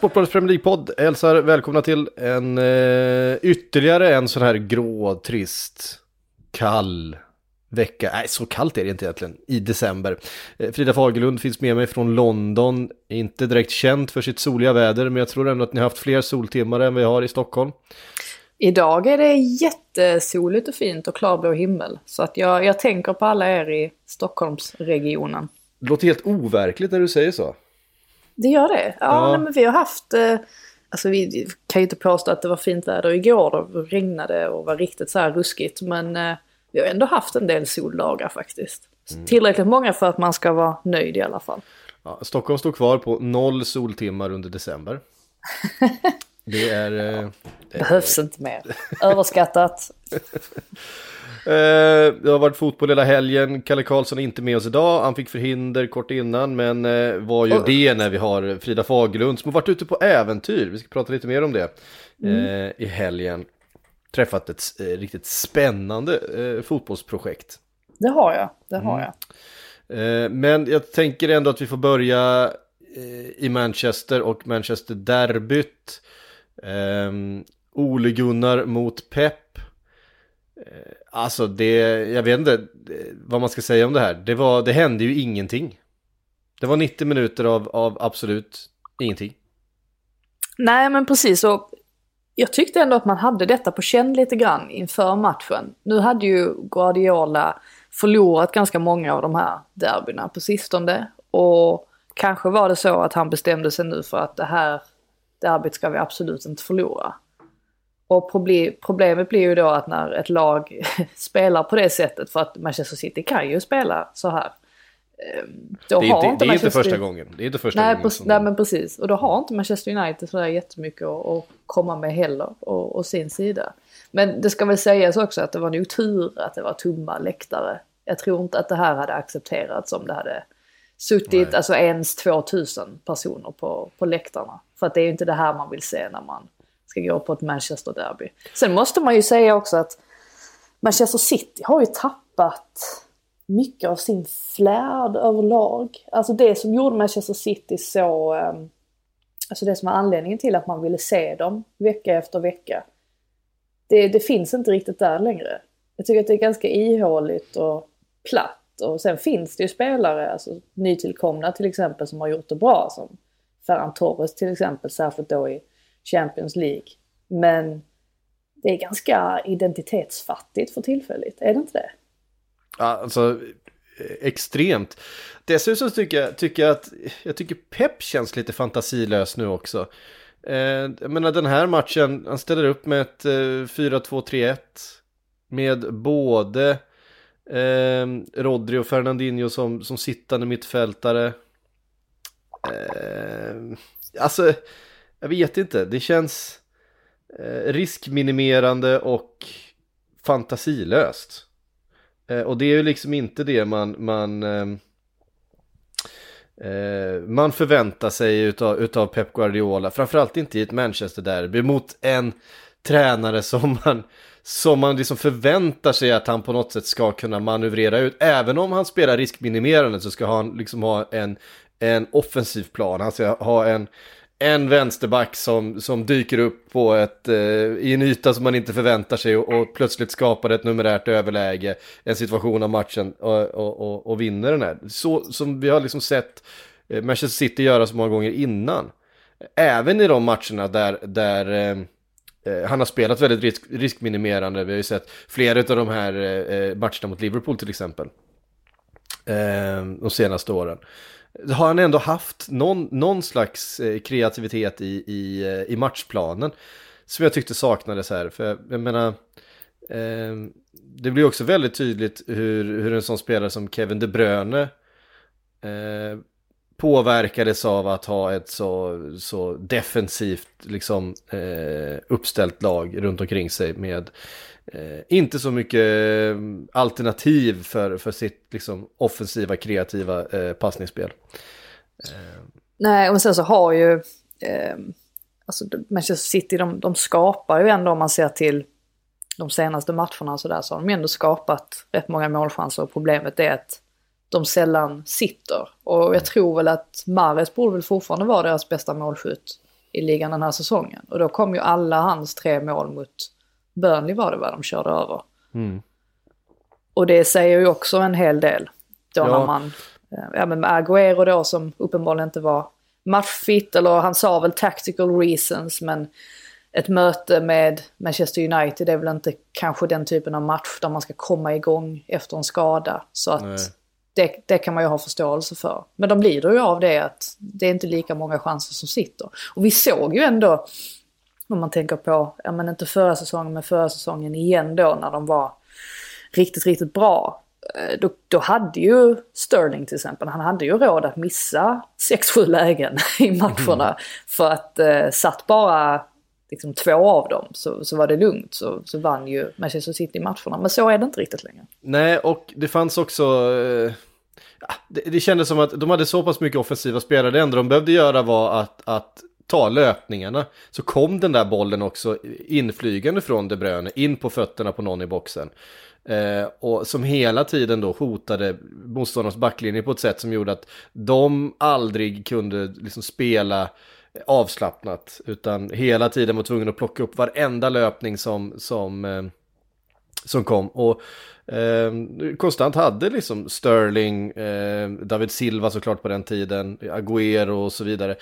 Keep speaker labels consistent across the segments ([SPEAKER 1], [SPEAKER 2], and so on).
[SPEAKER 1] Sportbladets Premier League-podd hälsar välkomna till en eh, ytterligare en sån här grå, trist, kall vecka. Nej, så kallt är det inte egentligen i december. Eh, Frida Fagerlund finns med mig från London. Inte direkt känt för sitt soliga väder, men jag tror ändå att ni har haft fler soltimmar än vi har i Stockholm.
[SPEAKER 2] Idag är det jättesoligt och fint och klarblå himmel. Så att jag, jag tänker på alla er i Stockholmsregionen.
[SPEAKER 1] Det låter helt overkligt när du säger så.
[SPEAKER 2] Det gör det? Ja,
[SPEAKER 1] Ja.
[SPEAKER 2] Nej, men vi har haft... Eh, alltså vi kan ju inte påstå att det var fint väder igår. Det regnade och var riktigt så här ruskigt. Men eh, vi har ändå haft en del soldagar faktiskt. Tillräckligt många för att man ska vara nöjd i alla fall.
[SPEAKER 1] Ja, Stockholm står kvar på noll soltimmar under december. Det är... Eh,
[SPEAKER 2] Behövs inte mer. Överskattat.
[SPEAKER 1] Eh, det har varit fotboll hela helgen. Kalle Karlsson är inte med oss idag. Han fick förhinder kort innan, men eh, var ju det när vi har Frida Fagerlund som har varit ute på äventyr. Vi ska prata lite mer om det eh, i helgen. Träffat ett eh, riktigt spännande eh, fotbollsprojekt.
[SPEAKER 2] Det har jag. Det har jag.
[SPEAKER 1] Eh, men jag tänker ändå att vi får börja i Manchester och Manchester derbyt. Eh, Ole Gunnar mot Pep. Eh, alltså det, jag vet inte eh, vad man ska säga om det här. Det, var, det hände ju ingenting. Det var 90 minuter av, av absolut ingenting.
[SPEAKER 2] Nej men precis och jag tyckte ändå att man hade detta på känn lite grann inför matchen. Nu hade ju Guardiola förlorat ganska många av de här derbyna på sistone och kanske var det så att han bestämde sig nu för att det här derbyt ska vi absolut inte förlora. Och proble- problemet blir ju då att när ett lag spelar på det sättet, för att Manchester City kan ju spela så här. eh, Då
[SPEAKER 1] Det är
[SPEAKER 2] har
[SPEAKER 1] inte, det är inte första gången. Det är inte första
[SPEAKER 2] Nej,
[SPEAKER 1] gången. som-
[SPEAKER 2] nej men precis. Och då har inte Manchester United sådär jättemycket att, att komma med heller. Och, och sin sida. Men det ska väl sägas också att det var nog tur att det var tomma läktare. Jag tror inte att det här hade accepterats om det hade suttit
[SPEAKER 1] Nej.
[SPEAKER 2] alltså ens 2000 personer på, på läktarna. För att det är ju inte det här man vill se när man ska gå på ett Manchester derby. Sen måste man ju säga också att Manchester City har ju tappat mycket av sin flärd överlag. Alltså det som gjorde Manchester City så... Ehm, alltså det som var anledningen till att man ville se dem vecka efter vecka. Det, det finns inte riktigt där längre. Jag tycker att det är ganska ihåligt och platt. Och sen finns det ju spelare, alltså nytillkomna till exempel, som har gjort det bra. Som Ferran Torres till exempel, särskilt då i Champions League. Men det är ganska identitetsfattigt för tillfället, är det inte det?
[SPEAKER 1] Ja, alltså extremt. Dessutom tycker jag, tycker jag att jag tycker Pep känns lite fantasilös nu också. Eh, jag menar den här matchen, han ställer upp med ett eh, 4-2-3-1 med både eh, Rodri och Fernandinho som, som sittande mittfältare. Eh, alltså, jag vet inte, det känns eh, riskminimerande och fantasilöst. Eh, och det är ju liksom inte det man, man, eh, eh man förväntar sig utav, utav Pep Guardiola. Framförallt inte i ett Manchester-derby mot en tränare som man, som man liksom förväntar sig att han på något sätt ska kunna manövrera ut. Även om han spelar riskminimerande så ska han liksom ha en, en offensiv plan. Han ska ha en, en vänsterback som, som dyker upp på ett, eh, i en yta som man inte förväntar sig och, och plötsligt skapar ett numerärt överläge, en situation av matchen och, och, och, och vinner den här. Så som vi har liksom sett eh, Manchester City göra så många gånger innan. Även i de matcherna där, där eh, eh han har spelat väldigt risk, riskminimerande. Vi har ju sett flera av de här eh, eh matcherna mot Liverpool till exempel. Eh, de senaste åren har han ändå haft någon, någon slags eh, kreativitet i, i, eh, i matchplanen som jag tyckte saknades här. För jag, jag menar, eh, det blir också väldigt tydligt hur, hur en sån spelare som Kevin De Bruyne eh, påverkades av att ha ett så, så defensivt liksom, eh, uppställt lag runt omkring sig med eh, inte så mycket eh, alternativ för, för sitt liksom, offensiva, kreativa eh, passningsspel. Eh.
[SPEAKER 2] Nej, och sen så har ju eh, alltså Manchester City, de, de skapar ju ändå om man ser till de senaste matcherna så sådär så har de ändå skapat rätt många målchanser och problemet är att de sällan sitter. Och jag tror väl att Mares borde väl fortfarande vara deras bästa målskytt i ligan den här säsongen. Och då kom ju alla hans tre mål mot Burnley var det va, de körde över.
[SPEAKER 1] Mm.
[SPEAKER 2] Och det säger ju också en hel del. Då
[SPEAKER 1] Ja.
[SPEAKER 2] när man, eh, ja men med Agüero då som uppenbarligen inte var matchfit, eller han sa väl tactical reasons, men ett möte med Manchester United är väl inte kanske den typen av match där man ska komma igång efter en skada. Så att
[SPEAKER 1] Nej.
[SPEAKER 2] det, det kan man ju ha förståelse för. Men de lider ju av det att det är inte lika många chanser som sitter. Och vi såg ju ändå, om man tänker på, ja men inte förra säsongen men förra säsongen igen då när de var riktigt, riktigt bra. Eh, Då, då hade ju Sterling till exempel, han hade ju råd att missa 6-7 lägen i matcherna. För att eh, satt bara liksom, två av dem så, så var det lugnt. Så, så vann ju Manchester City matcherna. Men så är det inte riktigt längre.
[SPEAKER 1] Nej, och det fanns också... Eh, det, det kändes som att de hade så pass mycket offensiva spelare. Det enda de behövde göra var att, att ta löpningarna. Så kom den där bollen också inflygande från De Bruyne in på fötterna på någon i boxen. Eh, och som hela tiden då hotade motståndarnas backlinje på ett sätt som gjorde att de aldrig kunde liksom spela avslappnat. Utan hela tiden var tvungen att plocka upp varenda löpning som, som, eh, som kom. Och eh, konstant hade liksom Sterling, eh, David Silva såklart på den tiden, Agüero och så vidare.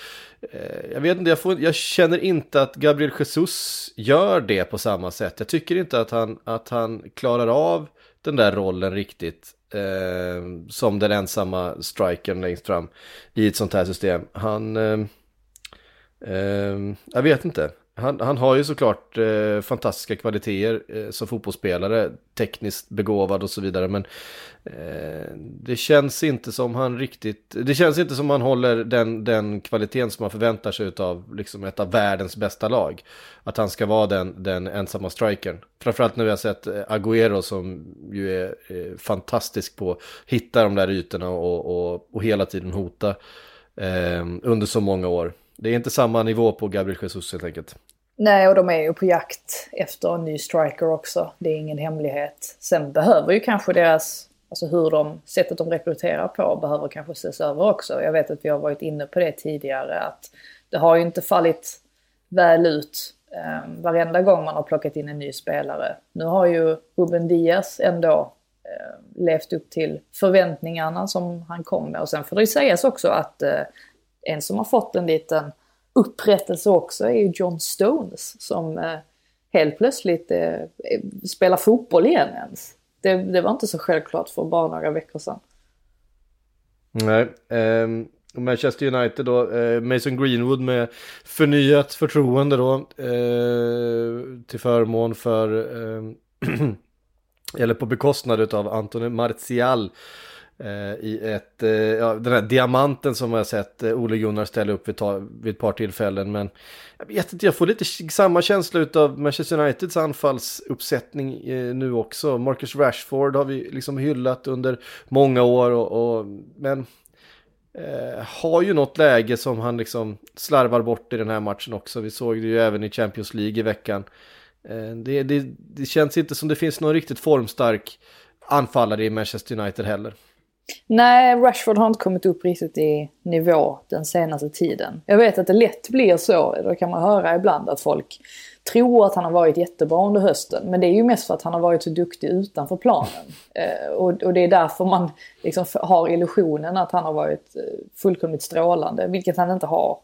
[SPEAKER 1] Eh, jag vet inte, jag, får, jag känner inte att Gabriel Jesus gör det på samma sätt. Jag tycker inte att han, att han klarar av den där rollen riktigt. Eh, som den ensamma strikern längst fram i ett sånt här system. Han... Eh, Eh, jag vet inte. Han, han har ju såklart eh, fantastiska kvaliteter eh, som fotbollsspelare, tekniskt begåvad och så vidare, men eh, det känns inte som han riktigt, det känns inte som han håller den, den kvaliteten som man förväntar sig av liksom ett av världens bästa lag. Att han ska vara den, den ensamma strikern. Framförallt när vi har sett eh, Agüero som ju är eh, fantastisk på att hitta de där ytorna och, och, och hela tiden hota eh, under så många år. Det är inte samma nivå på Gabriel Jesus helt enkelt.
[SPEAKER 2] Nej, och de är ju på jakt efter en ny striker också. Det är ingen hemlighet. Sen behöver ju kanske deras, alltså hur de, sättet de rekryterar på behöver kanske ses över också. Jag vet att vi har varit inne på det tidigare att det har ju inte fallit väl ut eh, varenda gång man har plockat in en ny spelare. Nu har ju Ruben Diaz ändå eh, levt upp till förväntningarna som han kom med. Och sen får det ju sägas också att eh, en som har fått en liten upprättelse också är ju John Stones som eh, helt plötsligt eh, spelar fotboll igen ens. Det, det var inte så självklart för bara några veckor sedan.
[SPEAKER 1] Nej, eh, Manchester United då, eh, Mason Greenwood med förnyat förtroende då eh, till förmån för, eh, eller på bekostnad av Anthony Martial eh, Eh, i ett, eh, ja, den här diamanten som jag sett eh, Ole Gunnar ställa upp vid, ta, vid ett par tillfällen. Men jag vet inte, jag får lite samma känsla av Manchester Uniteds anfallsuppsättning eh, nu också. Marcus Rashford har vi liksom hyllat under många år, och, och men eh, har ju något läge som han liksom slarvar bort i den här matchen också. Vi såg det ju även i Champions League i veckan. Eh, det, det, det känns inte som det finns någon riktigt formstark anfallare i Manchester United heller.
[SPEAKER 2] Nej, Rashford har inte kommit upp riktigt i nivå den senaste tiden. Jag vet att det lätt blir så, det kan man höra ibland, att folk tror att han har varit jättebra under hösten. Men det är ju mest för att han har varit så duktig utanför planen. Eh, och, och det är därför man liksom har illusionen att han har varit eh, fullkomligt strålande, vilket han inte har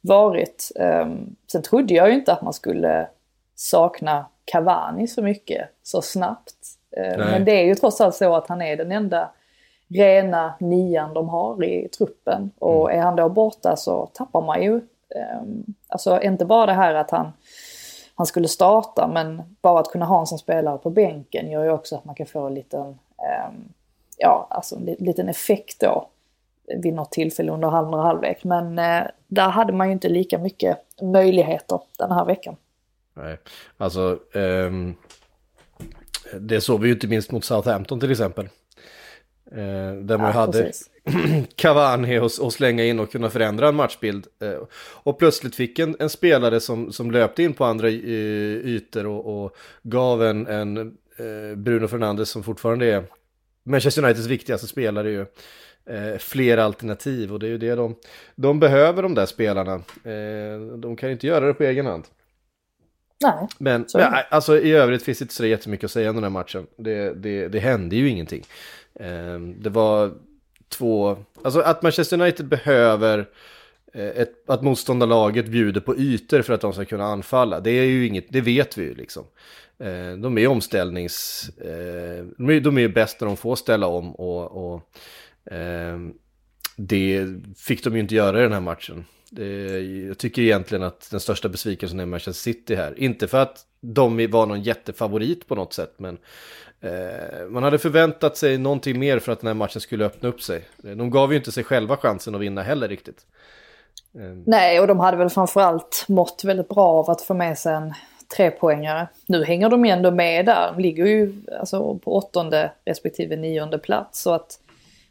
[SPEAKER 2] varit. Eh, sen trodde jag ju inte att man skulle sakna Cavani så mycket så snabbt. Eh, men det är ju trots allt så att han är den enda rena nian de har i truppen. Och är han då borta så tappar man ju, eh, alltså inte bara det här att han, han skulle starta men bara att kunna ha en som spelare på bänken gör ju också att man kan få en liten, eh, ja alltså en liten effekt då. vid något tillfälle under andra halvlek. Men eh, där hade man ju inte lika mycket möjligheter den här veckan.
[SPEAKER 1] Nej, alltså ehm, det såg vi ju inte minst mot Southampton till exempel. Eh, där man
[SPEAKER 2] Ja,
[SPEAKER 1] hade
[SPEAKER 2] precis.
[SPEAKER 1] Cavani och, och slänga in och kunna förändra en matchbild. Eh, och plötsligt fick en, en spelare som, som löpte in på andra eh, ytor och, och gav en, en Bruno Fernandes som fortfarande är Manchester Uniteds viktigaste spelare ju. Eh, fler alternativ och det är ju det de, de behöver de där spelarna. Eh, de kan ju inte göra det på egen hand.
[SPEAKER 2] Nej,
[SPEAKER 1] Men ja, alltså, i övrigt finns det inte så jättemycket att säga om den här matchen. Det, det, det hände ju ingenting. Ehm, det var två, alltså att Manchester United behöver eh, ett, att motståndarlaget bjuder på ytor för att de ska kunna anfalla. Det är ju inget, det vet vi ju liksom. Ehm, de är omställnings, eh, de är, ju bäst när de får ställa om och, och ehm, det fick de ju inte göra i den här matchen. Det, jag tycker egentligen att den största besvikelsen är Manchester City här. Inte för att de var någon jättefavorit på något sätt, men man hade förväntat sig någonting mer för att den här matchen skulle öppna upp sig. De gav ju inte sig själva chansen att vinna heller riktigt. Eh,
[SPEAKER 2] Nej, och de hade väl framförallt mått väldigt bra av att få med sig en trepoängare. Nu hänger de ju ändå med där. De ligger ju alltså, på åttonde respektive nionde plats. Så att,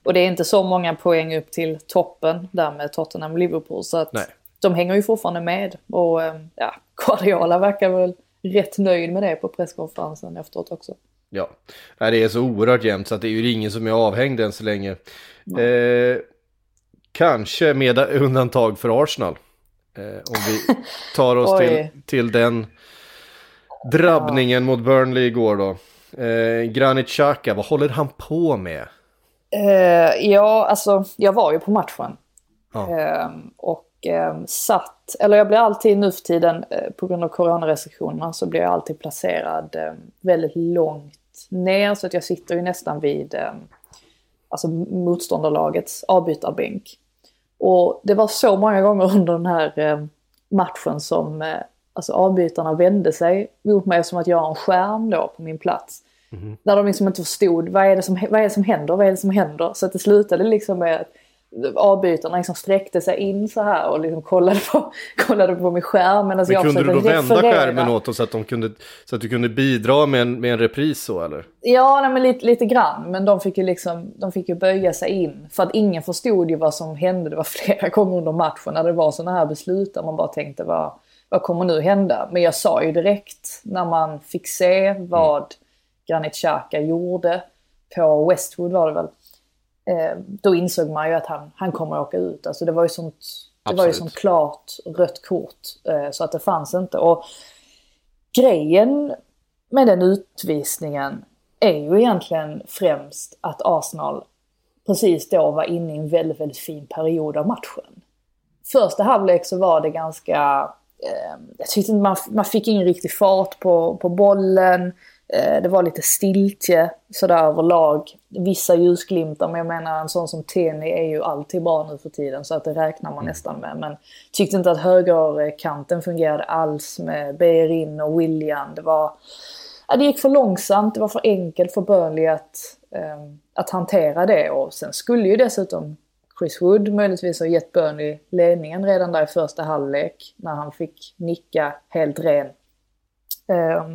[SPEAKER 2] och det är inte så många poäng upp till toppen där med Tottenham och Liverpool. Så att
[SPEAKER 1] Nej.
[SPEAKER 2] de hänger ju fortfarande med. Och eh, ja, Guardiola verkar väl rätt nöjd med det på presskonferensen efteråt också.
[SPEAKER 1] Ja, Nej, det är så oerhört jämnt så att det är ju ingen som är avhängd än så länge. Eh, kanske med undantag för Arsenal. Eh, om vi tar oss till, till den drabbningen mot Burnley igår då. Eh, Granit Xhaka, vad håller han på med?
[SPEAKER 2] Eh, ja, alltså jag var ju på matchen.
[SPEAKER 1] Ja.
[SPEAKER 2] Ehm, och ehm, satt, eller jag blir alltid nu för tiden eh, på grund av coronarestriktionerna så blir jag alltid placerad eh, väldigt långt ner så att jag sitter ju nästan vid eh, alltså motståndarlagets avbytarbänk. Och det var så många gånger under den här eh, matchen som eh, alltså avbytarna vände sig mot mig som att jag har en skärm då på min plats. När de liksom inte förstod vad är, det som, vad är det som händer, vad är det som händer. Så att det slutade liksom med att avbytarna liksom sträckte sig in så här och liksom kollade på, kollade på min skärm.
[SPEAKER 1] Men
[SPEAKER 2] jag
[SPEAKER 1] kunde du då vända
[SPEAKER 2] referera.
[SPEAKER 1] skärmen åt dem så att, de kunde, så att du kunde bidra med en, med en repris så eller?
[SPEAKER 2] Ja, nej, men lite, lite grann. Men de fick, ju liksom, de fick ju böja sig in. För att ingen förstod ju vad som hände. Det var flera gånger under matchen när det var sådana här beslut där man bara tänkte vad, vad kommer nu hända? Men jag sa ju direkt när man fick se vad Granit Xhaka gjorde på Westwood var det väl. Eh, då insåg man ju att han, han kommer att åka ut. Alltså det var ju sånt, det var ju sånt klart rött kort. Eh, så att det fanns inte. Och grejen med den utvisningen är ju egentligen främst att Arsenal precis då var inne i en väldigt, väldigt fin period av matchen. Första halvlek så var det ganska... Eh, jag tyckte man, man fick ingen riktig fart på, på bollen. Eh, det var lite stiltje sådär överlag. Vissa ljusglimtar, men jag menar en sån som Teni är ju alltid bra nu för tiden så att det räknar man nästan med. Men tyckte inte att högerkanten fungerade alls med Bejerin och William. Det var... Ja, det gick för långsamt, det var för enkelt för Burnley att, eh, att hantera det. Och sen skulle ju dessutom Chris Wood möjligtvis ha gett Burnley ledningen redan där i första halvlek när han fick nicka helt ren. eh,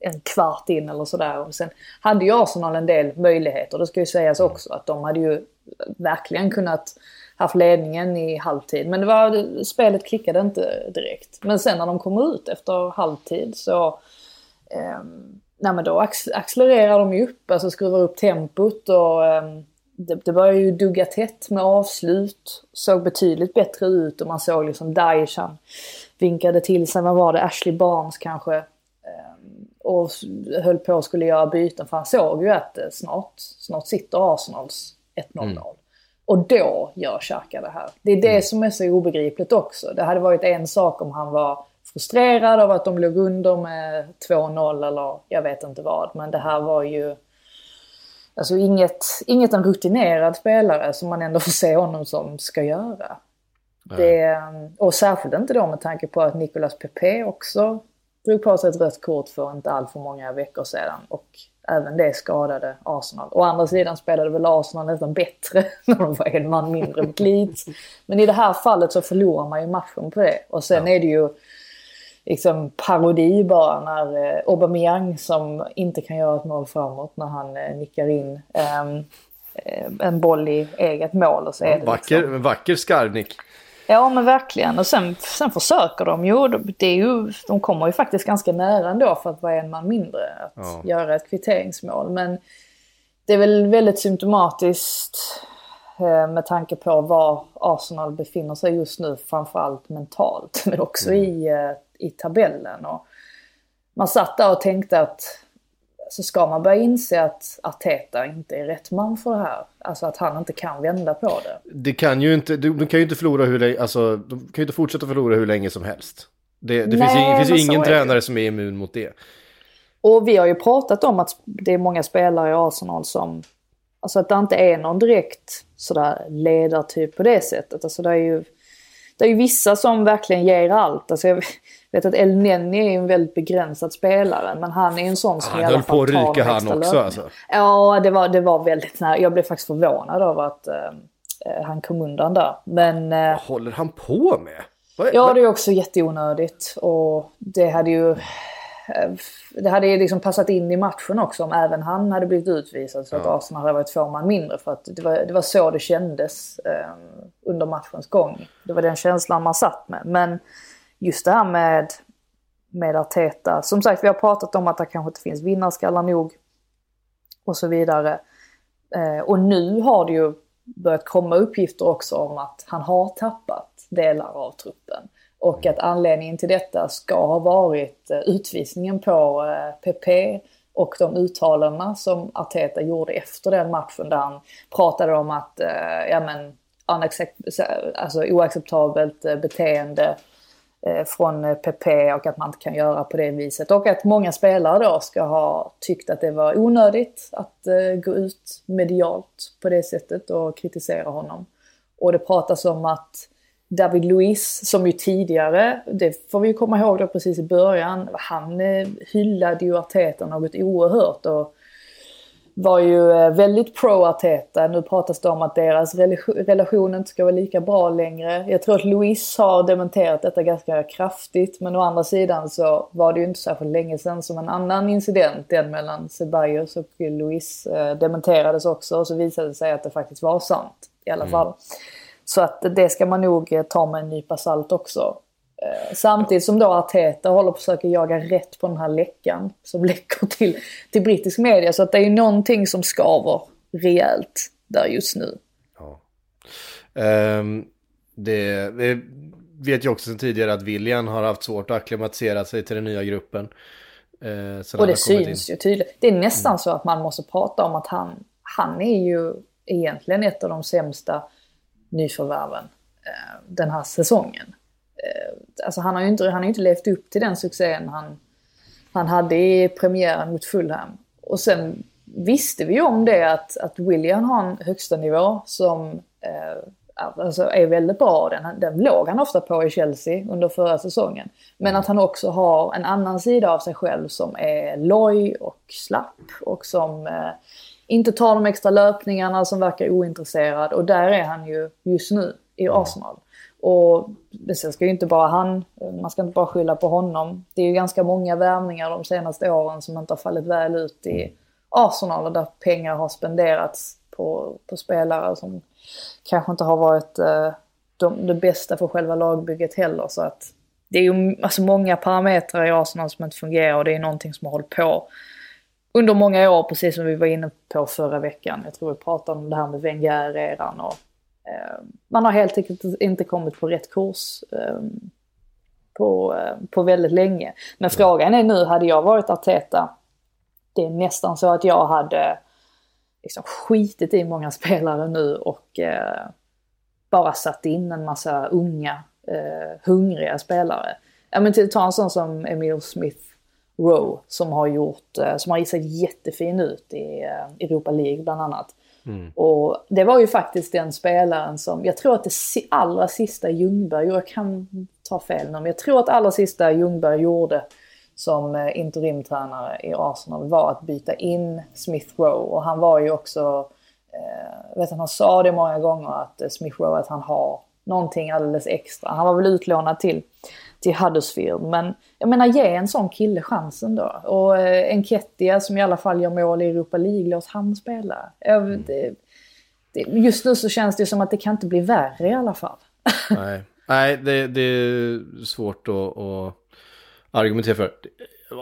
[SPEAKER 2] en kvart in eller sådär. Och sen hade ju Arsenal en del möjligheter, det ska ju sägas också, att de hade ju verkligen kunnat haft ledningen i halvtid. Men det var, spelet klickade inte direkt. Men sen när de kom ut efter halvtid så Um, nej men då acc- accelererar de ju upp, alltså skruvar upp tempot och ehm, det, det börjar ju dugga tätt med avslut. Såg betydligt bättre ut och man såg liksom Daesh han vinkade till sig, vad var det, Ashley Barnes kanske. Och höll på och skulle göra byten för han såg ju att eh, snart, snart sitter Arsenals 1-0 Och då gör Xhaka det här. Det är det som är så obegripligt också. Det hade varit en sak om han var frustrerad av att de låg under med 2-0 eller jag vet inte vad. Men det här var ju alltså inget, inget en rutinerad spelare som man ändå får se honom som ska göra. Det, och särskilt inte då med tanke på att Nicolas Pepe också drog på sig ett rött kort för inte allt för många veckor sedan. Och även det skadade Arsenal. Å andra sidan spelade väl Arsenal nästan bättre när de var en man mindre mot Leeds. Men i det här fallet så förlorar man ju matchen på det. Och sen ja. är det ju liksom parodi bara när eh, Aubameyang som inte kan göra ett mål framåt när han eh, nickar in eh, en boll i eget mål. Och så är det
[SPEAKER 1] vacker, liksom... vacker skarvnick.
[SPEAKER 2] Ja men verkligen. Och sen, sen försöker de ju, det är ju. De kommer ju faktiskt ganska nära ändå för att vara en man mindre. Att ja. göra ett kvitteringsmål. Men det är väl väldigt symptomatiskt eh, med tanke på var Arsenal befinner sig just nu. Framförallt mentalt men också mm. i, eh, i tabellen. Och man satt där och tänkte att så ska man börja inse att Arteta inte är rätt man för det här. Alltså att han inte kan vända på det.
[SPEAKER 1] Det kan ju inte, de, kan ju inte förlora hur länge, alltså de kan ju inte fortsätta förlora hur länge som helst. Det, det Nej, finns ju, finns ju ingen tränare som är immun mot det.
[SPEAKER 2] Och vi har ju pratat om att det är många spelare i Arsenal som, alltså att det inte är någon direkt sådär ledartyp på det sättet. Alltså det är ju, det är ju vissa som verkligen ger allt. Alltså jag, vet att El Neni är en väldigt begränsad spelare men han är en sån som
[SPEAKER 1] han i alla fall tar Han höll på att ryka han också alltså.
[SPEAKER 2] Ja, det var, det var väldigt nära. Jag blev faktiskt förvånad över att uh, han kom undan där. Men... Uh,
[SPEAKER 1] Vad håller han på med?
[SPEAKER 2] Vad, ja, det är också jätteonödigt och det hade ju... Det hade ju liksom passat in i matchen också om även han hade blivit utvisad så att ja. Arsenal hade varit två man mindre. För att det var, det var så det kändes um, under matchens gång. Det var den känslan man satt med. Men just det här med, med Arteta. Som sagt, vi har pratat om att det kanske inte finns vinnarskallar nog. Och så vidare. Eh, och nu har det ju börjat komma uppgifter också om att han har tappat delar av truppen. Och att anledningen till detta ska ha varit eh, utvisningen på eh, PP och de uttalandena som Arteta gjorde efter den matchen där han pratade om att eh, ja, men, alltså, oacceptabelt eh, beteende Eh, Eh, från PP och att man inte kan göra på det viset. Och att många spelare då ska ha tyckt att det var onödigt att eh, gå ut medialt på det sättet och kritisera honom. Och det pratas om att David Luiz, som ju tidigare, det får vi ju komma ihåg då precis i början, han eh, hyllade ju Arteta något oerhört och var ju eh, väldigt pro-Arteta. Nu pratas det om att deras relation inte ska vara lika bra längre. Jag tror att Luis har dementerat detta ganska kraftigt. Men å andra sidan så var det ju inte särskilt länge sedan som en annan incident, den mellan Ceballos och Luis, eh, dementerades också. Och så visade det sig att det faktiskt var sant i alla mm. fall. Så att det ska man nog eh, ta med en nypa salt också. Eh, samtidigt som då Arteta håller på att försöka jaga rätt på den här läckan som läcker till, till brittisk media. Så att det är ju någonting som skaver rejält där just nu. Ja.
[SPEAKER 1] Um, det, det vet ju också sedan tidigare att William har haft svårt att acklimatisera sig till den nya gruppen.
[SPEAKER 2] Eh, och det syns in. ju tydligt. Det är nästan mm. så att man måste prata om att han, han är ju egentligen ett av de sämsta nyförvärven eh, den här säsongen. Eh, alltså han har ju inte, han har inte levt upp till den succén han, han hade i premiären mot Fulham. Och sen visste vi ju om det att, att William har en högsta nivå som eh, alltså är väldigt bra. Den, den låg han ofta på i Chelsea under förra säsongen. Men att han också har en annan sida av sig själv som är loj och slapp och som eh, inte tar de extra löpningarna, som verkar ointresserad. Och där är han ju just nu i Arsenal. Och sen ska ju inte bara han, man ska inte bara skylla på honom. Det är ju ganska många värvningar de senaste åren som inte har fallit väl ut i Arsenal och där pengar har spenderats på, på spelare som kanske inte har varit eh, de, det bästa för själva lagbygget heller. Så att det är ju alltså många parametrar i Arsenal som inte fungerar och det är någonting som har hållit på under många år, precis som vi var inne på förra veckan. Jag tror vi pratade om det här med Wenger-eran och Ehm, man har helt enkelt inte kommit på rätt kurs ehm, på, ehm, på väldigt länge. Men frågan är nu, hade jag varit Arteta, det är nästan så att jag hade liksom skitit i många spelare nu och eh, bara satt in en massa unga, eh, hungriga spelare. Ja men ta en sån som Emil Smith Rowe som har gjort, eh, som har sett jättefin ut i eh, Europa League bland annat. Mm. Och det var ju faktiskt den spelaren som, jag tror att det allra sista Ljungberg, jag kan ta fel nu, men jag tror att allra sista Ljungberg gjorde som eh, interimtränare i Arsenal var att byta in Smith Rowe. Och han var ju också, eh, vet han, han sa det många gånger att eh, Smith Rowe att han har någonting alldeles extra. Han var väl utlånad till, till Huddersfield. Men jag menar ge en sån kille chansen då. Och eh, Enketia som i alla fall gör mål i Europa League, låt han spela. Jag, det, det, just nu så känns det som att det kan inte bli värre i alla fall.
[SPEAKER 1] Nej, Nej det, det är svårt att, att argumentera för.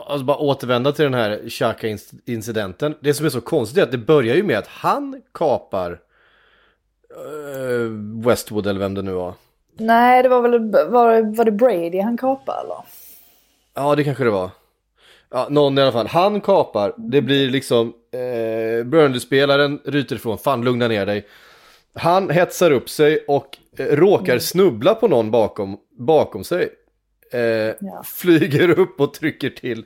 [SPEAKER 1] Alltså bara återvända till den här Xhaka-incidenten. Det som är så konstigt är att det börjar ju med att han kapar eh, Westwood eller vem det nu var.
[SPEAKER 2] Nej, det var väl var, var det Brady han kapade eller?
[SPEAKER 1] Ja, det kanske det var. Ja, någon i alla fall. Han kapar, det blir liksom eh, Burnley-spelaren ryter ifrån, fan lugna ner dig. Han hetsar upp sig och eh, råkar mm. snubbla på någon bakom, bakom sig. Eh, ja. Flyger upp och trycker till.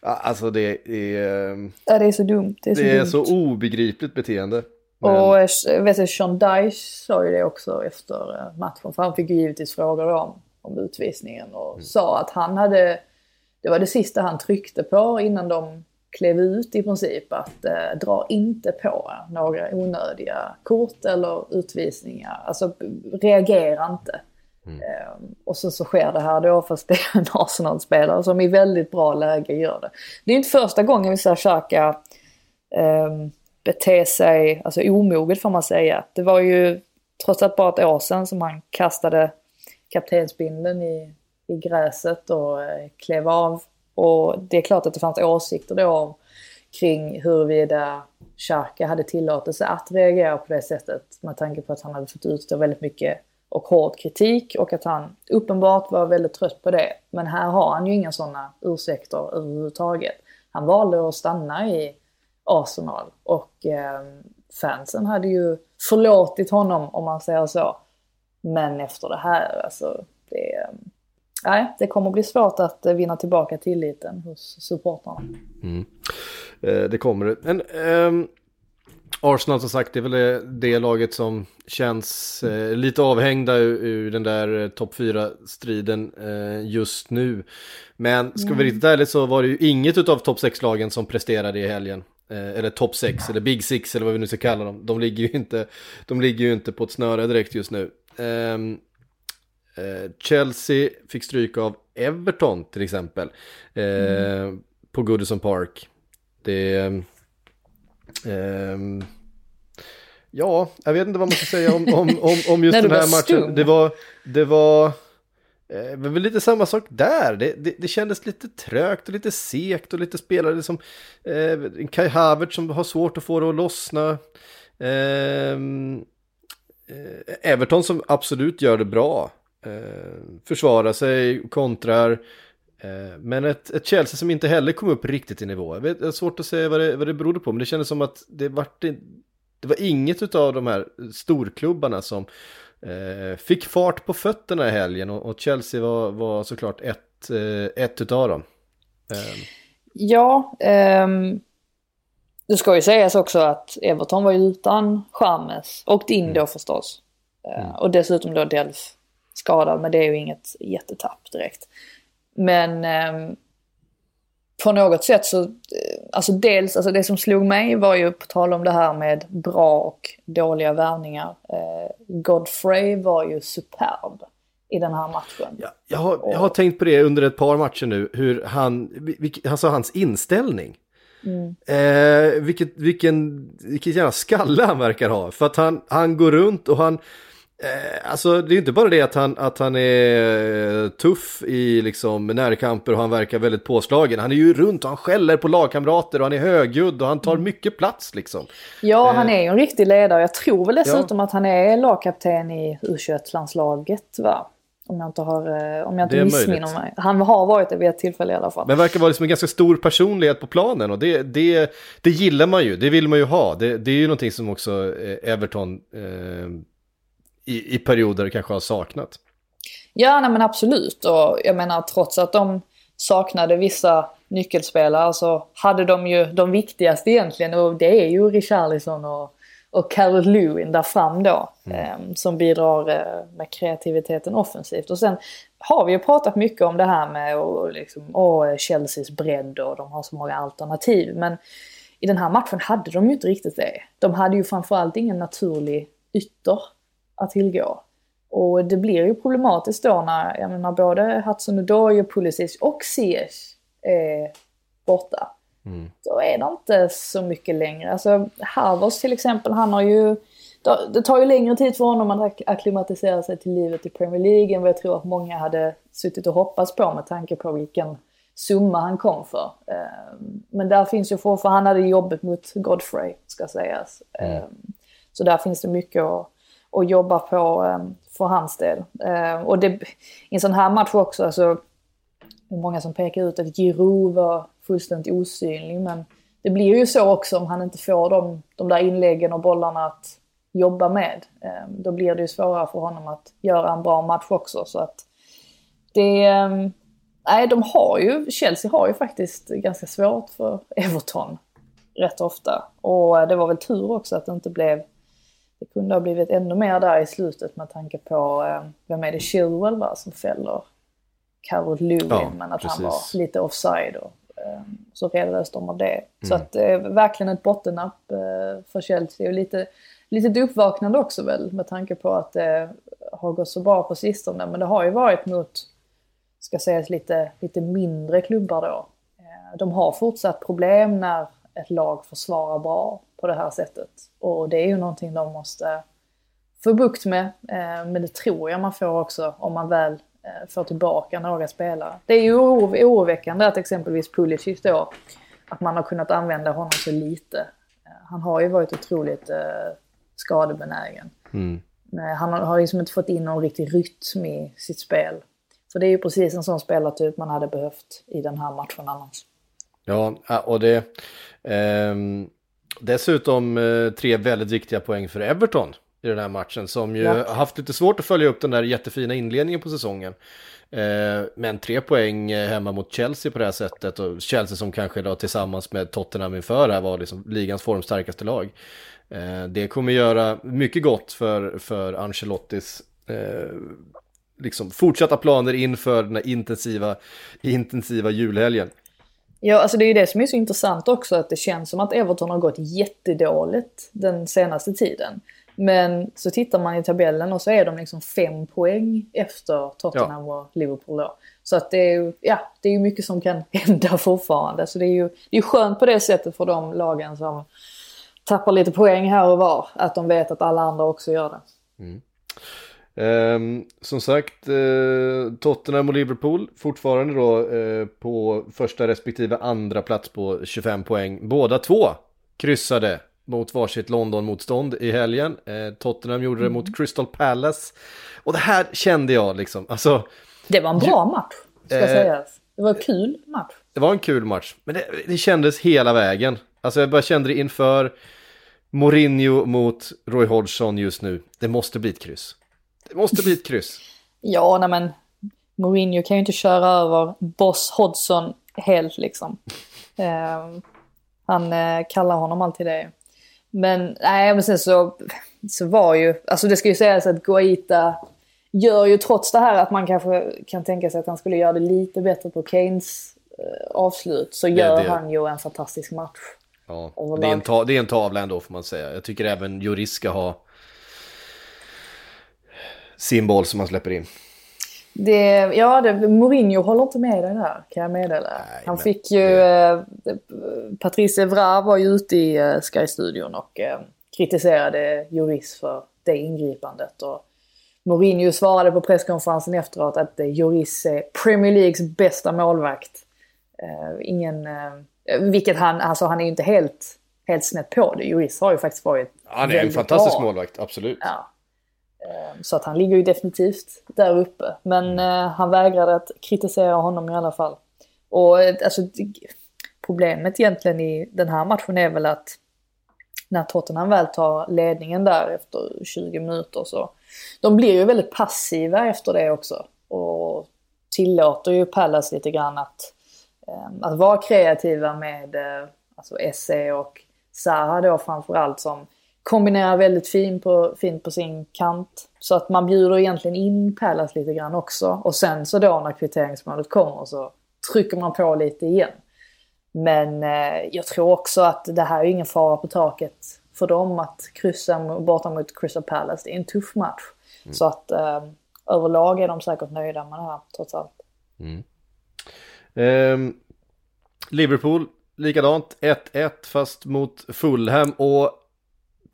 [SPEAKER 1] Alltså det är...
[SPEAKER 2] Ja, det är så dumt.
[SPEAKER 1] Det är så,
[SPEAKER 2] det
[SPEAKER 1] är så obegripligt beteende.
[SPEAKER 2] Men... Och eh, vet du, Sean Dyche sa ju det också efter eh, matchen. För han fick ju givetvis frågor om, om utvisningen och mm. sa att han hade... Det var det sista han tryckte på innan de klev ut i princip. Att eh, dra inte på några onödiga kort eller utvisningar. Alltså reagera inte. Mm. Um, och så, så sker det här då fast det är en Arsenal-spelare som i väldigt bra läge gör det. Det är inte första gången vi ser Xhaka um, bete sig, alltså omoget får man säga. Det var ju trots allt bara ett år sedan som han kastade kaptensbindeln i, i gräset och eh, klev av. Och det är klart att det fanns åsikter då kring huruvida Xhaka hade tillåtelse att reagera på det sättet med tanke på att han hade fått utstå väldigt mycket och hård kritik och att han uppenbart var väldigt trött på det. Men här har han ju inga sådana ursäkter överhuvudtaget. Han valde att stanna i Arsenal och eh, fansen hade ju förlåtit honom om man säger så. Men efter det här, alltså, det, nej, det kommer bli svårt att vinna tillbaka tilliten hos supportrarna.
[SPEAKER 1] Mm. Eh, det kommer. Men, eh, Arsenal som sagt, det är väl det, det laget som känns eh, lite avhängda ur, ur den där eh, topp 4-striden eh, just nu. Men ska mm. vi vara riktigt ärligt så var det ju inget av topp 6-lagen som presterade i helgen. Eh, eller topp 6 eller Big Six eller vad vi nu ska kalla dem. De ligger ju inte, de ligger ju inte på ett snöre direkt just nu. Um, uh, Chelsea fick stryk av Everton till exempel. Uh, mm. På Goodison Park. Det... Um, ja, jag vet inte vad man ska säga om, om, om, om just den här matchen. Det var, det var Eh, men väl lite samma sak där. Det, det, det kändes lite trögt och lite sekt och lite spelare som eh, Kai Havertz som har svårt att få det att lossna. Ehm, eh, Everton som absolut gör det bra. Eh, försvarar sig, kontrar. Eh, men ett, ett Chelsea som inte heller kom upp riktigt i nivå. Jag vet, det är svårt att säga vad det, vad det berodde på, men det kändes som att det, var, det, det var inget av de här storklubbarna som fick fart på fötterna i helgen och, Chelsea var, var såklart ett, eh, ett utav dem.
[SPEAKER 2] Eh. Ja, ehm, det ska ju sägas också att Everton var ju utan Chamez och in då mm. förstås. Eh, mm. Och dessutom då Delf skadad, men det är ju inget jättetapp direkt. Men ehm, på något sätt så, eh, alltså dels, alltså det som slog mig var ju på tal om det här med bra och dåliga värvningar. Eh, Godfrey var ju superb i den här matchen.
[SPEAKER 1] Ja, jag, har, jag har tänkt på det under ett par matcher nu, hur han, alltså hans inställning. Mm. Eh, vilket, vilken, vilket jävla skalle han verkar ha. För att han, han går runt och han, alltså det är inte bara det att han, att han är tuff i liksom närkamper och han verkar väldigt påslagen. Han är ju runt och han skäller på lagkamrater och han är högljudd och han tar mm. mycket plats liksom.
[SPEAKER 2] Ja, han är ju en riktig ledare. Jag tror väl dessutom ja. att han är lagkapten i U21-landslaget va? Om jag inte, har, eh, om jag inte missminner mig. Han har varit det vid ett tillfälle i alla fall.
[SPEAKER 1] Men verkar vara liksom en ganska stor personlighet på planen och det, det, det gillar man ju. Det vill man ju ha. Det, det är ju någonting som också eh, Everton eh, i, i perioder kanske har saknat.
[SPEAKER 2] Ja, nej, men absolut. Och jag menar trots att de saknade vissa nyckelspelare så hade de ju de viktigaste egentligen och det är ju Richarlison och, och Carol Lewin där fram då. Eh, som bidrar eh, med kreativiteten offensivt. Och sen har vi ju pratat mycket om det här med och, liksom, åh, Chelseas bredd och de har så många alternativ. Men i den här matchen hade de ju inte riktigt det. De hade ju framförallt ingen naturlig ytter att tillgå. Och det blir ju problematiskt då när, jag menar, både Hudson Odoi, Pulisic och Ziyech är borta.
[SPEAKER 1] Mm.
[SPEAKER 2] Då är det inte så mycket längre. Alltså Harvers till exempel, han har ju... Det tar ju längre tid för honom att akklimatisera sig till livet i Premier League än vad jag tror att många hade suttit och hoppats på med tanke på vilken summa han kom för. Ehm, Men där finns ju fortfarande, han hade jobbet mot Godfrey ska sägas. Ehm, Så där finns det mycket att, och jobba på eh, för hans del. Eh, och det, i en sån här match också, alltså, det är många som pekar ut att Giroud var fullständigt osynlig. Men det blir ju så också om han inte får de, de där inläggen och bollarna att jobba med. Eh, då blir det ju svårare för honom att göra en bra match också. Så att det... Nej, de har ju, Chelsea har ju faktiskt ganska svårt för Everton rätt ofta. Och det var väl tur också att det inte blev... Det kunde ha blivit ännu mer där i slutet med tanke på, eh, vem är det, Chilwell va, som fäller Carol Lewin,
[SPEAKER 1] Ja,
[SPEAKER 2] men att
[SPEAKER 1] precis.
[SPEAKER 2] han var lite offside. Och, eh, så redades de av det. Så att eh, verkligen ett bottennapp eh, för Chelsea. Och lite, lite uppvaknande också väl med tanke på att det har gått så bra på sistone. Men det har ju varit mot, ska sägas lite, lite mindre klubbar då. De har fortsatt problem när ett lag försvarar bra på det här sättet. Och det är ju någonting de måste få bukt med. Eh, men det tror jag man får också om man väl eh, får tillbaka några spelare. Det är ju oro- oroväckande att exempelvis Pulisic då, att man har kunnat använda honom så lite. Eh, han har ju varit otroligt skadebenägen.
[SPEAKER 1] Mm.
[SPEAKER 2] Han har, liksom inte fått in någon riktig rytm i sitt spel. Så det är ju precis en sån spelartyp man hade behövt i den här matchen annars.
[SPEAKER 1] Ja, och det... ehm, dessutom eh, tre väldigt viktiga poäng för Everton i den här matchen som ju
[SPEAKER 2] Ja.
[SPEAKER 1] har haft lite svårt att följa upp den där jättefina inledningen på säsongen. Eh, men tre poäng eh, hemma mot Chelsea på det här sättet och Chelsea som kanske då tillsammans med Tottenham inför här var liksom ligans formstarkaste lag. Det kommer göra mycket gott för, för Ancelottis liksom fortsatta planer inför den här intensiva, intensiva julhelgen.
[SPEAKER 2] Ja, alltså det är ju det som är så intressant också, att det känns som att Everton har gått jättedåligt den senaste tiden. Men så tittar man i tabellen och så är de liksom fem poäng efter Tottenham och Liverpool då. Så att det är ju, ja, det är mycket som kan hända fortfarande. Så det är ju det är skönt på det sättet för de lagen som tappar lite poäng här och var. Att de vet att alla andra också gör det.
[SPEAKER 1] Ehm, som sagt, eh, Tottenham och Liverpool fortfarande då eh, på första respektive andra plats på 25 poäng. Båda två kryssade mot varsitt London-motstånd i helgen. Eh, Tottenham gjorde det mot Crystal Palace. Och det här kände jag liksom, alltså
[SPEAKER 2] Det var en bra match, ska
[SPEAKER 1] Eh,
[SPEAKER 2] sägas. Det var en kul match.
[SPEAKER 1] det var en kul match. Men det, det kändes hela vägen. Alltså jag bara kände det inför Mourinho mot Roy Hodgson just nu. Det måste bli ett kryss. Det måste bli ett kryss.
[SPEAKER 2] Ja, nej men Mourinho kan ju inte köra över Boss Hodgson helt liksom. Eh, han eh, kallar honom alltid det. Men nej, men sen så, så var ju, alltså det ska ju sägas att Guaita gör ju trots det här att man kanske kan tänka sig att han skulle göra det lite bättre på Keynes eh, avslut, så gör
[SPEAKER 1] det-
[SPEAKER 2] han ju en fantastisk match.
[SPEAKER 1] Ja, det är, en ta, det är en tavla ändå får man säga. Jag tycker även Juris ska ha sin boll som han släpper in.
[SPEAKER 2] Det, ja, det, Mourinho håller inte med dig där kan jag meddela. Han
[SPEAKER 1] men
[SPEAKER 2] fick ju... Eh, Patrice Evra var ju ute i eh, Sky-studion och eh, kritiserade Juris för det ingripandet. Och Mourinho svarade på presskonferensen efteråt att eh, Juris är Premier Leagues bästa målvakt. Eh, ingen... Eh, vilket han, alltså han är ju inte helt, helt snett på det. Juris har ju faktiskt varit
[SPEAKER 1] Han är en fantastisk
[SPEAKER 2] bra.
[SPEAKER 1] målvakt, absolut.
[SPEAKER 2] Ja. Eh, Så att han ligger ju definitivt där uppe. Men eh, han vägrade att kritisera honom i alla fall. Och eh, alltså, problemet egentligen i den här matchen är väl att när Tottenham väl tar ledningen där efter 20 minuter så de blir ju väldigt passiva efter det också. Och tillåter ju Palace lite grann att, eh, att vara kreativa med eh, alltså SE och Zaha då framförallt som kombinerar väldigt fin på, fint på sin kant. Så att man bjuder egentligen in Palace lite grann också. Och sen så då när kvitteringsmålet kommer så trycker man på lite igen. Men eh, jag tror också att det här är ingen fara på taket för dem att kryssa borta mot Crystal Palace. Det är en tuff match. Mm. Så att eh, överlag är de säkert nöjda med det här trots allt. Mm.
[SPEAKER 1] Um, Liverpool, likadant. 1-1 fast mot Fulham och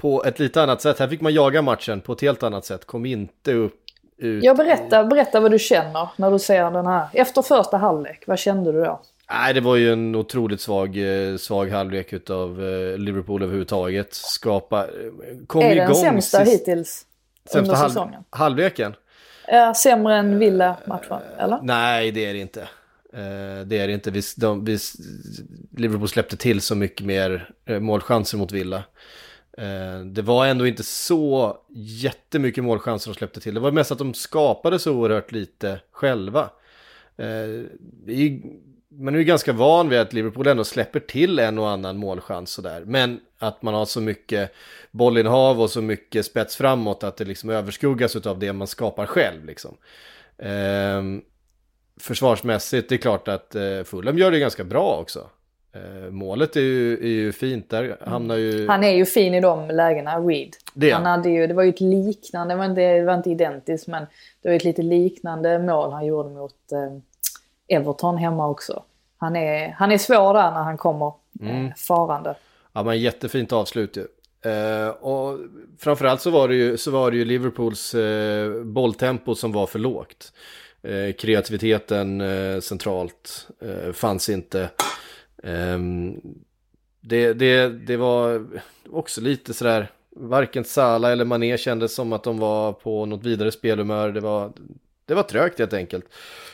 [SPEAKER 1] på ett lite annat sätt. Här fick man jaga matchen på ett helt annat sätt. Kom inte upp ut.
[SPEAKER 2] Jag berätta, berätta vad du känner när du ser den här. Efter första halvlek, vad kände du då?
[SPEAKER 1] Nej, det var ju en otroligt svag, eh, svag halvlek utav eh, Liverpool överhuvudtaget. Skapa, eh,
[SPEAKER 2] kom Är igång den sämsta sist... hittills sämsta under halv... säsongen?
[SPEAKER 1] Halvleken?
[SPEAKER 2] Ja, sämre än Villa-matchen, eller?
[SPEAKER 1] Nej, det är det inte. Det är det inte. Vi, de, vi, Liverpool släppte till så mycket mer målchanser mot Villa. Eh, det var ändå inte så jättemycket målchanser de släppte till. Det var mest att de skapade så oerhört lite själva. Eh, man är ju ganska van vid att Liverpool ändå släpper till en och annan målchans sådär. Men att man har så mycket bollinnehav och så mycket spets framåt att det liksom överskuggas av det man skapar själv liksom. Eh, försvarsmässigt, det är klart att Fulham gör det ganska bra också. Eh, målet är ju, är ju fint, där hamnar ju...
[SPEAKER 2] Han är ju fin i de lägena, Reed. Det, han hade ju, det var ju ett liknande, det var inte, det var inte identiskt men det var ett lite liknande mål han gjorde mot eh, Everton hemma också. Han är, han är svår där när han kommer mm. eh, farande.
[SPEAKER 1] Ja men jättefint avslut ju. Eh, och framförallt så var det ju, så var det ju Liverpools eh, bolltempo som var för lågt. Eh, kreativiteten eh, centralt fanns inte. Ehm, det, det, det var också lite sådär, varken Sala eller Mané kändes som att de var på något vidare spelhumör. Det var, det var trögt helt enkelt.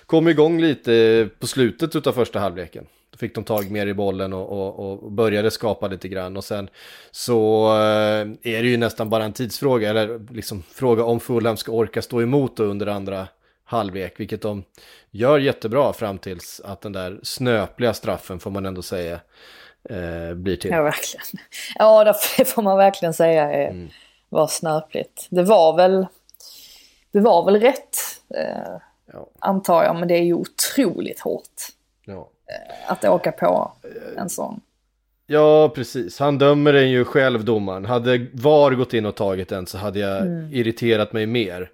[SPEAKER 1] Kom igång lite på slutet av första halvleken. Då fick de tag mer i bollen och, och, och började skapa lite grann. Och sen så eh, är det ju nästan bara en tidsfråga, eller liksom fråga om Fulham ska orka stå emot under andra halvlek, vilket de gör jättebra fram tills att den där snöpliga straffen får man ändå säga eh, blir till.
[SPEAKER 2] Ja, verkligen. Ja, det får man verkligen säga är, mm. var snöpligt. Det var väl, det var väl rätt. Eh, Ja. Antar jag, men det är ju otroligt hårt. Ja. Eh, att åka på en sån.
[SPEAKER 1] Ja, precis. Han dömer den ju själv, domaren. Hade VAR gått in och tagit den så hade jag mm. irriterat mig mer.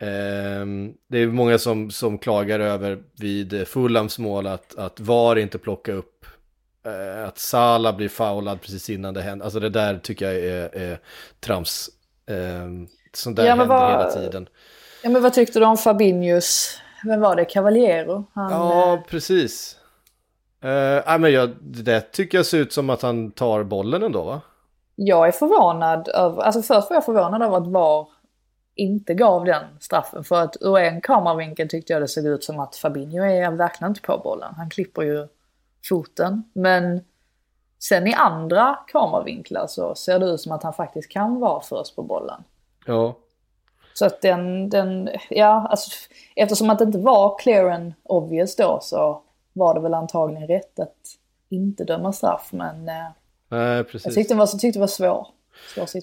[SPEAKER 1] Um, det är många som, som klagar över vid Fulhams mål att, att VAR inte plockar upp uh, att Sala blir foulad precis innan det händer. Alltså det där tycker jag är, är trams. Um, sånt där ja, händer var... hela tiden.
[SPEAKER 2] Ja, men vad tyckte du om Fabinhos, vem var det, Cavaliero?
[SPEAKER 1] Han, ja, eh... precis. Uh, men jag, det tycker jag ser ut som att han tar bollen ändå va?
[SPEAKER 2] Jag är förvånad över, alltså först var jag förvånad över att VAR inte gav den straffen. För att ur en kameravinkel tyckte jag det såg ut som att Fabinho är verkligen inte på bollen. Han klipper ju foten. Men sen i andra kameravinklar så ser det ut som att han faktiskt kan vara först på bollen.
[SPEAKER 1] Ja.
[SPEAKER 2] Så att den, den, ja alltså eftersom att det inte var clear and obvious då så var det väl antagligen rätt att inte döma straff men eh,
[SPEAKER 1] Nej, precis.
[SPEAKER 2] jag tyckte den var, tyckte det var svår.